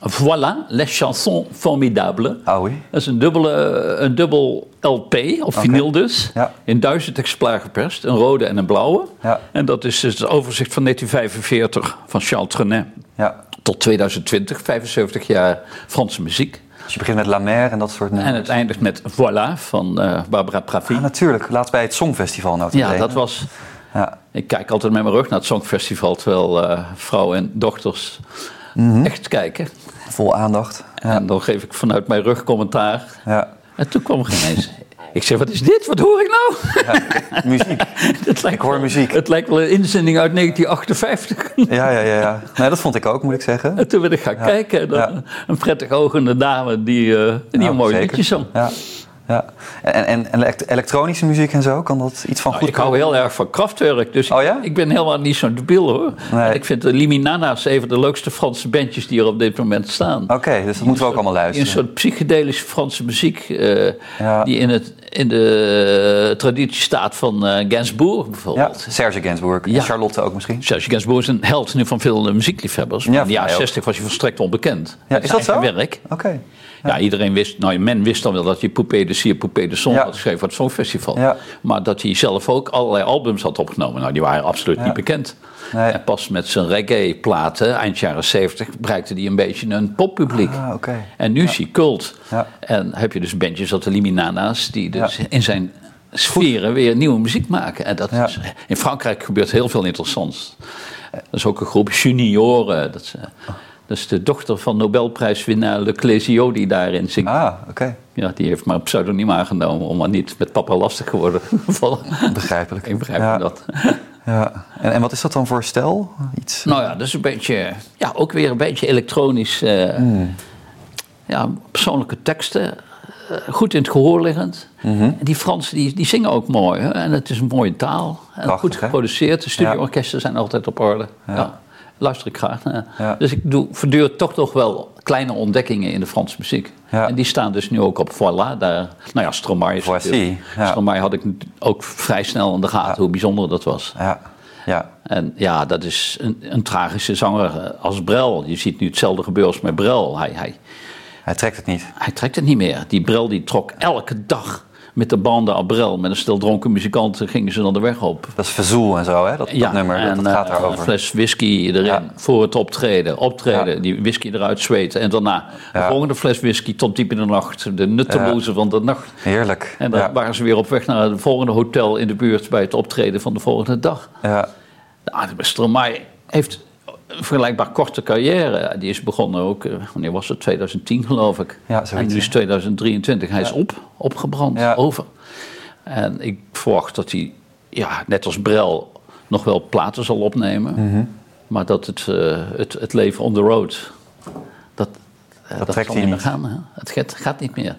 Voilà, les chansons formidables. Ah oui. Dat is een, dubbele, een dubbel LP, of vinyl dus. Ja. In duizend exemplaren geperst. Een rode en een blauwe. Ja. En dat is dus het overzicht van 1945 van Charles Trenet. Ja. Tot 2020, 75 jaar Franse muziek. Dus je begint met La Mer en dat soort En nummers. het eindigt met Voilà van eh, Barbara Pravi. Ah, natuurlijk. Laatst bij het Songfestival nota ja, dat was... Ja. Ik kijk altijd met mijn rug naar het Songfestival... terwijl eh, vrouwen en dochters Mhm. echt kijken. Vol aandacht. En dan geef ik vanuit mijn rug commentaar. Ja. En toen kwam er ineens... Ik zeg, wat is dit? Wat hoor ik nou? Muziek. Het lijkt Ik hoor wel- muziek. Het lijkt wel een inzending uit 1958. Ja, ja, ja. ja. Nee, dat vond ik ook, moet ik zeggen. En toen ben ik gaan kijken. Dan Ja. Een prettig ogende dame die, eh die Ja, een mooi zeker. liedje zong. Ja. Ja. En, en, en elekt- elektronische muziek en zo, kan dat iets van Nou, goed ik hou heel erg van krachtwerk, dus Oh ja? ik ben helemaal niet zo'n debiel hoor. Nee. Ik vind de Liminana's een van de leukste Franse bandjes die er op dit moment staan. Oké, dus dat moeten we ook allemaal Die een luisteren. soort psychedelische Franse muziek, eh, Ja. die in het in de traditie staat van uh, Gainsbourg Ja, bijvoorbeeld. Serge Gainsbourg. En Ja. Charlotte ook misschien. Serge Gainsbourg is een held nu van veel eh, muziekliefhebbers. Ja, in de jaren mij ook. 60 was hij volstrekt onbekend. Ja, is dat zo? werk. Oké. Ja. iedereen wist, nou men wist dan wel dat hij Poupée de Sier, Poupée de Son Ja. had geschreven voor het Songfestival. Ja. Maar dat hij zelf ook allerlei albums had opgenomen, nou die waren absoluut niet bekend. Nee. En pas met zijn reggae-platen, eind jaren 70, bereikte hij een beetje een poppubliek. Ah. En nu is hij cult. Ja. En heb je dus bandjes als de Liminana's, die dus in zijn sferen weer nieuwe muziek maken. En dat is, in Frankrijk gebeurt heel veel interessants. Dat is ook een groep junioren. Dat dat is de dochter van Nobelprijswinnaar Le Clésio die daarin zingt. Ah, oké. Ja, die heeft maar een pseudoniem aangenomen om maar niet met papa lastig geworden te vallen. Begrijpelijk. Ik begrijp ja. dat. Ja. En, en wat is dat dan voor stijl? Iets? Nou ja, dat is een beetje, ja, ook weer een beetje elektronisch. eh, Hmm. Ja, persoonlijke teksten, eh, goed in het gehoor liggend. Mhm. En die Fransen die, die zingen ook mooi. Hè? En het is een mooie taal. En Prachtig, goed hè? geproduceerd. De studioorkesten zijn altijd op orde. Ja. Luister ik graag naar. Ja. Dus ik doe voortdurend toch nog wel kleine ontdekkingen in de Franse muziek. Ja. En die staan dus nu ook op Voilà. Daar, nou ja, Stromae is Voici, natuurlijk- ja. Stromae had ik ook vrij snel in de gaten hoe bijzonder dat was. Ja. Ja. En ja, dat is een, een tragische zanger eh, als Brel. Je ziet nu hetzelfde gebeuren als met Brel. Hij, hij, Hij trekt het niet. hij trekt het niet meer. Die Brel die trok elke dag met de banden aan Brel. Met een stel dronken muzikanten gingen ze dan de weg op. Dat is verzoel en zo, hè? Dat, dat nummer, dat, en, dat gaat eh, daarover. Een fles whisky erin Ja. voor het optreden. Optreden, Ja. die whisky eruit zweten. En daarna de Ja. volgende fles whisky tot diep in de nacht. De nutteloze van de nacht. Heerlijk. En dan ja. waren ze weer op weg naar het volgende hotel in de buurt... bij het optreden van de volgende dag. Ja. Nou, Stromae heeft vergelijkbaar korte carrière. Die is begonnen ook, eh, wanneer was het? 2010 geloof ik. Ja, zoiets, en nu is ja. 2023. Hij is op, opgebrand, Ja. over. En ik verwacht dat hij, ja, net als Brel, nog wel platen zal opnemen. Mhm. Maar dat het, eh, het, het leven on the road, dat, eh, dat, trekt hij meer niet. gaan. Hè? Het gaat, gaat niet meer.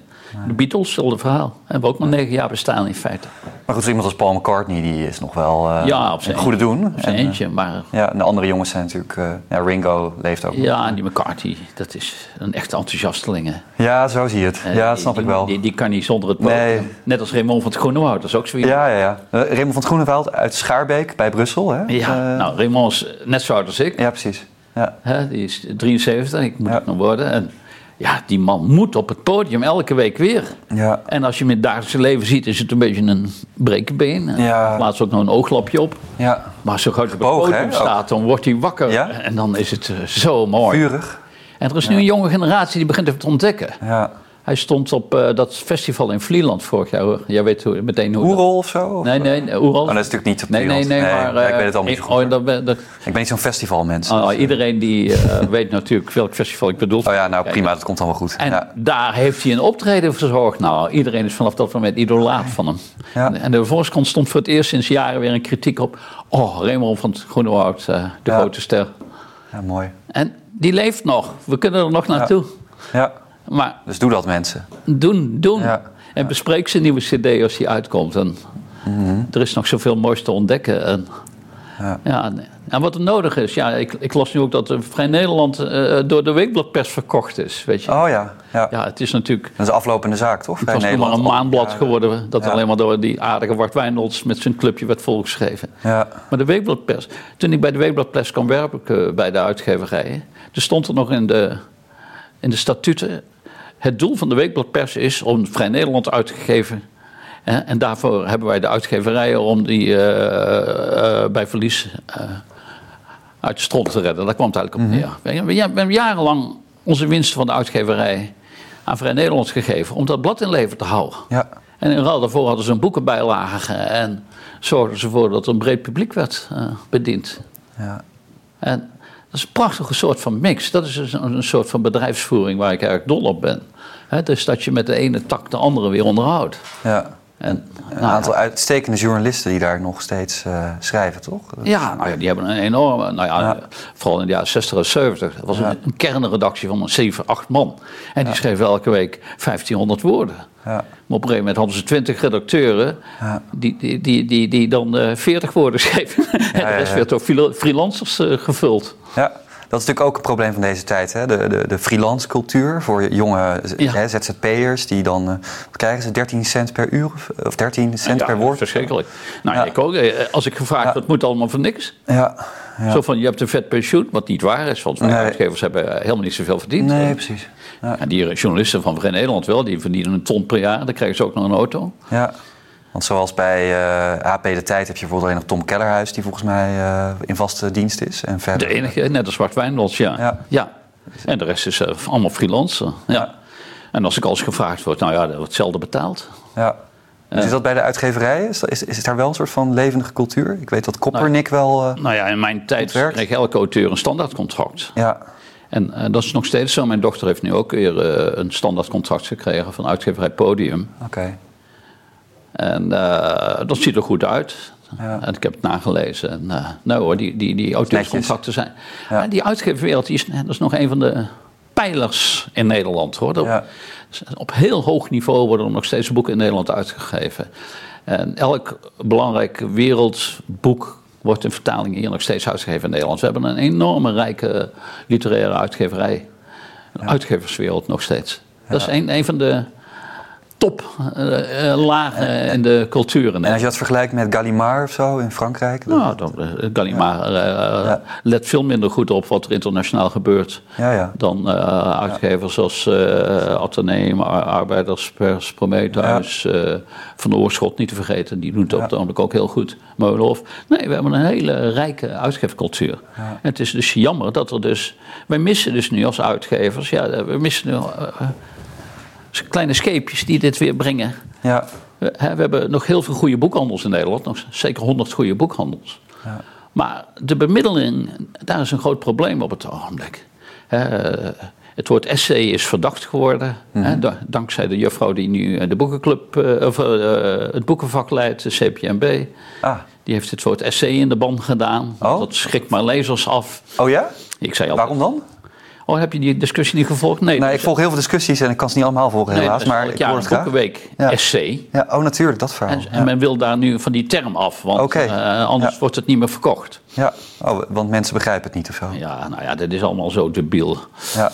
De Beatles, hetzelfde verhaal. Hebben ook maar negen jaar bestaan in feite. Maar goed, zo iemand als Paul McCartney, die is nog wel eh, ja, op zijn een goede doen. Op zijn En, eh, eentje, maar Ja, en de andere jongens zijn natuurlijk... eh, ja, Ringo leeft ook. Ja, en die McCarthy, dat is een echte enthousiasteling. Ja, zo zie je het. Ja, dat die- snap ik wel. Die, die kan niet zonder het. Nee. Net als Raymond van het Groenewoud, dat is ook zoiets. Ja, ja, ja. Raymond van het Groeneveld uit Schaarbeek bij Brussel, hè? Ja, nou, Raymond is net zo oud als ik. ja, precies. Ja. Hè, die is 73, ik moet Ja. het nog worden. En ja, die man moet op het podium elke week weer. Ja. En als je hem in het dagelijkse leven ziet, is het een beetje een brekenbeen. Ja. Laatst ook nog een ooglapje op. Ja. Maar zo hij op het podium staat, dan wordt hij wakker. Ja? En dan is het eh, zo mooi. Vurig. En er is nu een jonge generatie die begint het te ontdekken. Ja. Hij stond op eh, dat festival in Vlieland vorig jaar. hoor. Jij weet hoe, meteen hoe. Oerol of zo? Of- Nee, nee, nee, Oeral. Oh, dat is natuurlijk niet op Nee, nee, nee, maar... ja, ik eh, weet het allemaal niet zo goed. oh, dat ben- dat- Ik ben niet zo'n festivalmens. oh, dus, eh, iedereen die eh, weet natuurlijk welk festival ik bedoel. Oh ja, nou prima, dat komt allemaal goed. En ja. daar heeft hij een optreden verzorgd. Nou, iedereen is vanaf dat moment idolaat van hem. Ja. En de Volkskrant stond voor het eerst sinds jaren weer een kritiek op... Oh, Raymond van het Groenewoud, eh, de Ja. grote ster. ja, mooi. En die leeft nog. We kunnen er nog naartoe. Ja, Maar dus doe dat mensen. doen, doen. Ja. En bespreek zijn nieuwe cd als die uitkomt. En Er is nog zoveel moois te ontdekken. En, Ja. ja. en- wat er nodig is, ja, ik, ik las nu ook dat Vrij Nederland eh, door de weekbladpers verkocht is. Weet je? Oh ja, ja. Ja, het is natuurlijk. Dat is een aflopende zaak, toch? Het was nog maar een maandblad geworden dat Ja. alleen maar door die aardige Bart Wijnolds met zijn clubje werd volgeschreven. Ja, Maar de Weekbladpers, toen ik bij de Weekbladpers kwam werken eh, bij de uitgeverijen, toen stond er nog in de, in de statuten, het doel van de Weekbladpers is om Vrij Nederland uit te geven. en daarvoor hebben wij de uitgeverijen om die eh, bij verlies eh, uit de stront te redden. Daar kwam het eigenlijk op neer. We, hebben jarenlang onze winsten van de uitgeverij aan Vrij Nederland gegeven om dat blad in leven te houden. ja. En in ruil daarvoor hadden ze een boekenbijlage en zorgden ze ervoor dat er een breed publiek werd bediend. ja. En dat is een prachtige soort van mix. Dat is dus een, soort van bedrijfsvoering waar ik eigenlijk dol op ben. Dus dat je met de ene tak de andere weer onderhoudt. ja. En, Een nou, aantal uitstekende journalisten die daar nog steeds eh, schrijven, toch? ja, nou ja, die hebben een enorme, nou ja, Ja. vooral in de jaren 60 en 70. Dat was Ja. een, een kernredactie van een 7, 8 man. En die schreven elke week 1500 woorden. Ja. Maar op een gegeven moment hadden ze 20 redacteuren Ja. die, die, die, die, die dan eh 40 woorden schreven. en de rest werd door freela- freelancers eh, gevuld. Ja, Dat is natuurlijk ook een probleem van deze tijd. Hè? De, de, de freelance cultuur voor jonge Ja. hè, ZZP'ers die dan, eh, wat krijgen ze, 13 cent per uur of, of 13 cent Ja, per woord? Verschrikkelijk. Nou, Ja. ik ook. Eh, Als ik gevraagd word, moet allemaal voor niks. Ja. Zo van, je hebt een vet pensioen, wat niet waar is. Want Nee. uitgevers hebben eh, helemaal niet zoveel verdiend. Nee, precies. En die journalisten van Vrij Nederland wel, die verdienen een ton per jaar. Dan krijgen ze ook nog een auto. Ja, want zoals bij eh AP De Tijd heb je bijvoorbeeld alleen nog Tom Kellerhuis... die volgens mij eh, in vaste dienst is. En verder... De enige, net als Zwart Wijnlands, ja. Ja. ja. En de rest is eh, allemaal freelancer. Ja. Ja. En als ik als gevraagd word, nou ja, dat wordt hetzelfde betaald. Ja. Dus is dat bij de uitgeverijen? Is, is, is daar wel een soort van levendige cultuur? Ik weet dat Koppernik wel... eh, Nou ja, in mijn tijd kreeg elke auteur een standaardcontract. ja, En dat is nog steeds zo. Mijn dochter heeft nu ook weer een standaardcontract gekregen van uitgeverij Podium. oké. En eh, dat ziet er goed uit. Ja. En ik heb het nagelezen. En, eh, nou hoor, die, die, die auteurscontracten zijn... Ja. Die uitgeverwereld die is, dat is nog een van de pijlers in Nederland. Hoor. Dat- Ja. Op heel hoog niveau worden er nog steeds boeken in Nederland uitgegeven. En elk belangrijk wereldboek wordt in vertaling hier nog steeds uitgegeven in Nederland. We hebben een enorme rijke literaire uitgeverij. Een uitgeverswereld nog steeds. Dat is een, een van de toplagen in de cultuur. in En als je dat vergelijkt met Gallimard of zo in Frankrijk... dan- nou, dan, eh, Gallimard eh, let veel minder goed op wat er internationaal gebeurt Ja, ja. dan eh, uitgevers als uh, Atheneum, Ar- Arbeiderspers, Prometheus, eh, Van Oorschot niet te vergeten. Die doen het op het ogenblik ook heel goed. Meulenhof. Nee, we hebben een hele rijke uitgeefcultuur. En het is dus jammer dat er dus... Wij missen dus nu als uitgevers... Ja, we missen nu eh, eh, kleine scheepjes die dit weer brengen. Ja, We, hè, we hebben nog heel veel goede boekhandels in Nederland, nog zeker 100 goede boekhandels. Maar de bemiddeling, daar is een groot probleem op het ogenblik. Hè, het woord essay is verdacht geworden. hè, da- dankzij de juffrouw die nu eh, de boekenclub, eh, of, eh, het boekenvak leidt, de CPMB. Ah. Die heeft het woord essay in de ban gedaan. Oh. Dat schrikt maar lezers af. Oh ja? Ik zei Waarom dan? Oh, heb je die discussie niet gevolgd? Nee, Nee, ik volg heel veel discussies en ik kan ze niet allemaal volgen nee, helaas. is Maar ik hoor het graag. Ja. essay. Ja, oh natuurlijk, dat verhaal. En, men wil daar nu van die term af, want eh, anders Ja. wordt het niet meer verkocht. ja. Oh, want mensen begrijpen het niet of zo. Ja, nou ja, dat is allemaal zo debiel. Ja.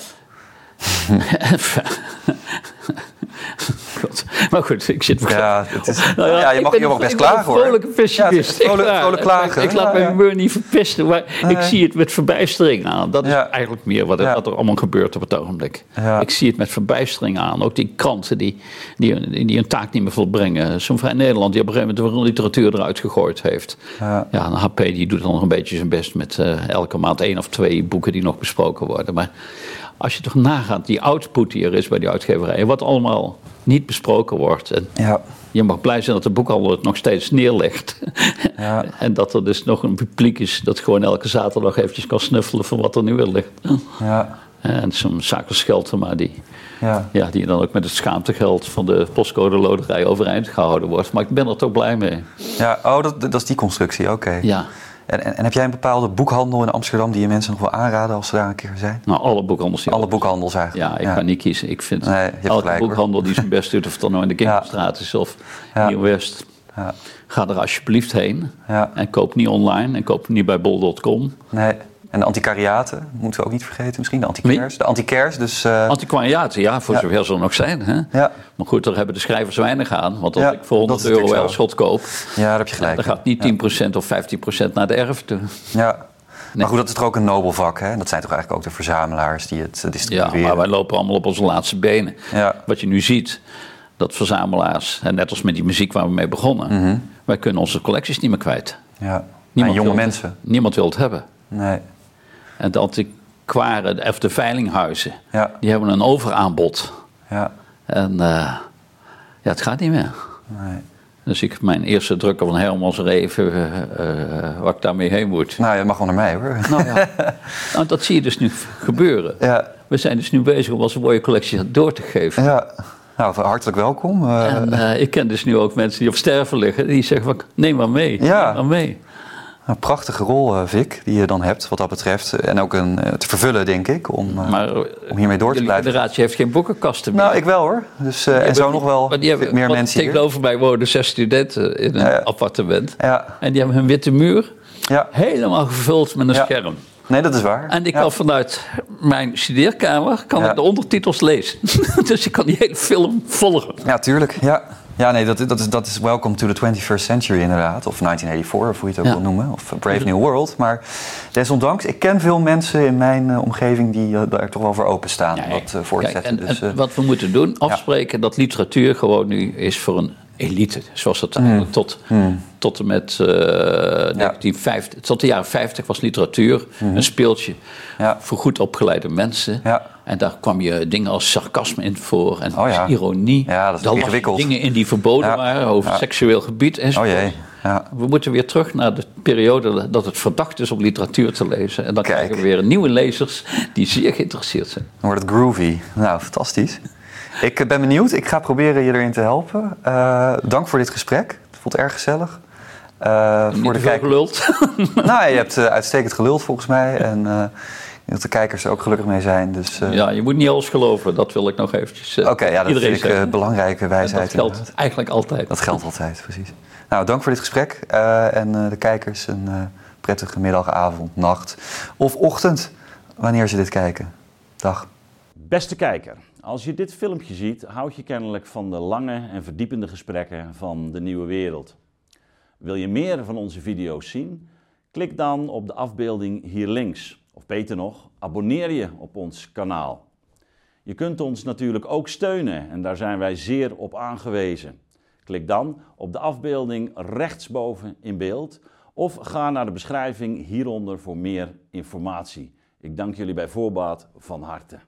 God. Maar goed, ik zit Ja, het is, Nou ja, je ik mag ben- hier ook best ik klagen een hoor. vrolijke pessimist. Ja, vrolijk, vrolijk klagen. Ik, ik laat mijn humeur niet verpesten, maar ik zie het met verbijstering aan. Dat is eigenlijk meer wat, er allemaal gebeurt op het ogenblik. Ik zie het met verbijstering aan. Ook die kranten die, die, die hun taak niet meer volbrengen. Zo'n Vrij Nederland die op een gegeven moment de literatuur eruit gegooid heeft. Ja. Ja, een HP die doet dan nog een beetje zijn best met eh, elke maand één of twee boeken die nog besproken worden. Maar als je toch nagaat, die output die er is bij die uitgeverijen, wat allemaal niet besproken wordt. En Ja. je mag blij zijn dat de boekhandel het nog steeds neerlegt. Ja. en dat er dus nog een publiek is dat gewoon elke zaterdag eventjes kan snuffelen van wat er nu weer ligt. Ja. En zo'n zaken Scheltema die, Ja. ja, die dan ook met het schaamtegeld van de postcode loterij overeind gehouden wordt. Maar ik ben er toch blij mee. ja. Oh, dat, dat is die constructie, oké. Ja. En, en, en heb jij een bepaalde boekhandel in Amsterdam die je mensen nog wil aanraden als ze daar een keer zijn? Nou, alle boekhandels. die Alle boekhandels eigenlijk. Ja, ik kan niet kiezen. Ik vind Nee, elke gelijk, hoor. boekhandel die zijn best doet, of het dan nou in de Kingstraat is of Ja. West. Ja. Ga er alsjeblieft heen. Ja. En koop niet online en koop niet bij bol.com. Nee. En de antiquariaten moeten we ook niet vergeten misschien. De antiquaires. De antiquaires, dus... eh, Antiquariaten, ja, voor Ja. zover ze er nog zijn. Hè? ja. Maar goed, daar hebben de schrijvers weinig aan. Want als Ja, ik voor 100 dat is euro zo. Elschot koop, ja, daar heb je gelijk. dan gaat niet 10% of 15% naar de erf toe. Ja. Maar goed, dat is toch ook een nobel vak, hè? Dat zijn toch eigenlijk ook de verzamelaars die het eh, Ja, distribueren. maar wij lopen allemaal op onze laatste benen. Ja. Wat je nu ziet, dat verzamelaars, en net als met die muziek waar we mee begonnen, wij kunnen onze collecties niet meer kwijt. Ja. En Niemand jonge het- mensen. niemand wil het hebben. Nee. En de antiquaren, of de veilinghuizen, Ja. die hebben een overaanbod. Ja. En eh, ja, het gaat niet meer. Nee. Dus ik mijn eerste drukker van Hermans Reven, eh, eh, waar ik daarmee heen moet. Nou, je mag wel naar mij, hoor. Nou ja, nou, dat zie je dus nu gebeuren. Ja. We zijn dus nu bezig om onze mooie collectie door te geven. Ja. Nou, hartelijk welkom. En ik ken dus nu ook mensen die op sterven liggen. Die zeggen van, neem maar mee. Ja. Neem maar mee. Een prachtige rol, eh, Vic, die je dan hebt wat dat betreft. En ook een, eh, te vervullen, denk ik, om, eh, Maar om hiermee door te de blijven. generatie heeft geen boekenkasten meer. Nou, ik wel hoor. Dus, en zo nog wel hebben, meer mensen hier. Tegenover mij wonen zes studenten in een Ja. appartement. Ja, En die hebben hun witte muur ja, helemaal gevuld met een scherm. Nee, dat is waar. En ik kan vanuit mijn studeerkamer kan ik de ondertitels lezen. dus ik kan die hele film volgen. Ja, tuurlijk. Ja, ja nee, dat, dat, is, dat is Welcome to the 21st Century inderdaad. Of 1984, of hoe je het ook Ja. wil noemen. Of Brave New World. Maar desondanks, ik ken veel mensen in mijn eh, omgeving die eh, daar toch wel voor openstaan. Wat eh, Kijk, en, dus, en eh, wat we moeten doen, afspreken dat literatuur gewoon nu is voor een elite. Zoals dat eigenlijk tot, tot en met eh 1950, tot de jaren 50 was literatuur een speeltje voor goed opgeleide mensen. Ja. En daar kwam je dingen als sarcasme in voor en Oh ja. ironie. Ja, dat is Daar ingewikkeld. dingen in die verboden Ja. waren over Ja. seksueel gebied en oh jee. Ja. We moeten weer terug naar de periode dat het verdacht is om literatuur te lezen. En dan Kijk. krijgen we weer nieuwe lezers die zeer geïnteresseerd zijn. Dan wordt het groovy. Nou, fantastisch. Ik eh, ben benieuwd. Ik ga proberen je erin te helpen. Eh, dank voor dit gesprek. Het voelt erg gezellig. Niet voor de kijkers. geluld. Nou, je hebt uitstekend geluld volgens mij. En dat de kijkers er ook gelukkig mee zijn. Dus, eh, Ja, je moet niet alles geloven. Dat wil ik nog eventjes uh, Oké, ja, dat iedereen vind ik eh, belangrijke En wijsheid. dat geldt inderdaad. eigenlijk altijd. Dat geldt altijd, precies. Nou, dank voor dit gesprek. eh, en eh, de kijkers een prettige middag, avond, nacht of ochtend. Wanneer ze dit kijken. Dag. Beste kijker, als je dit filmpje ziet, houd je kennelijk van de lange en verdiepende gesprekken van de nieuwe wereld. Wil je meer van onze video's zien? Klik dan op de afbeelding hier links. Of beter nog, abonneer je op ons kanaal. Je kunt ons natuurlijk ook steunen en daar zijn wij zeer op aangewezen. Klik dan op de afbeelding rechtsboven in beeld of ga naar de beschrijving hieronder voor meer informatie. Ik dank jullie bij voorbaat van harte.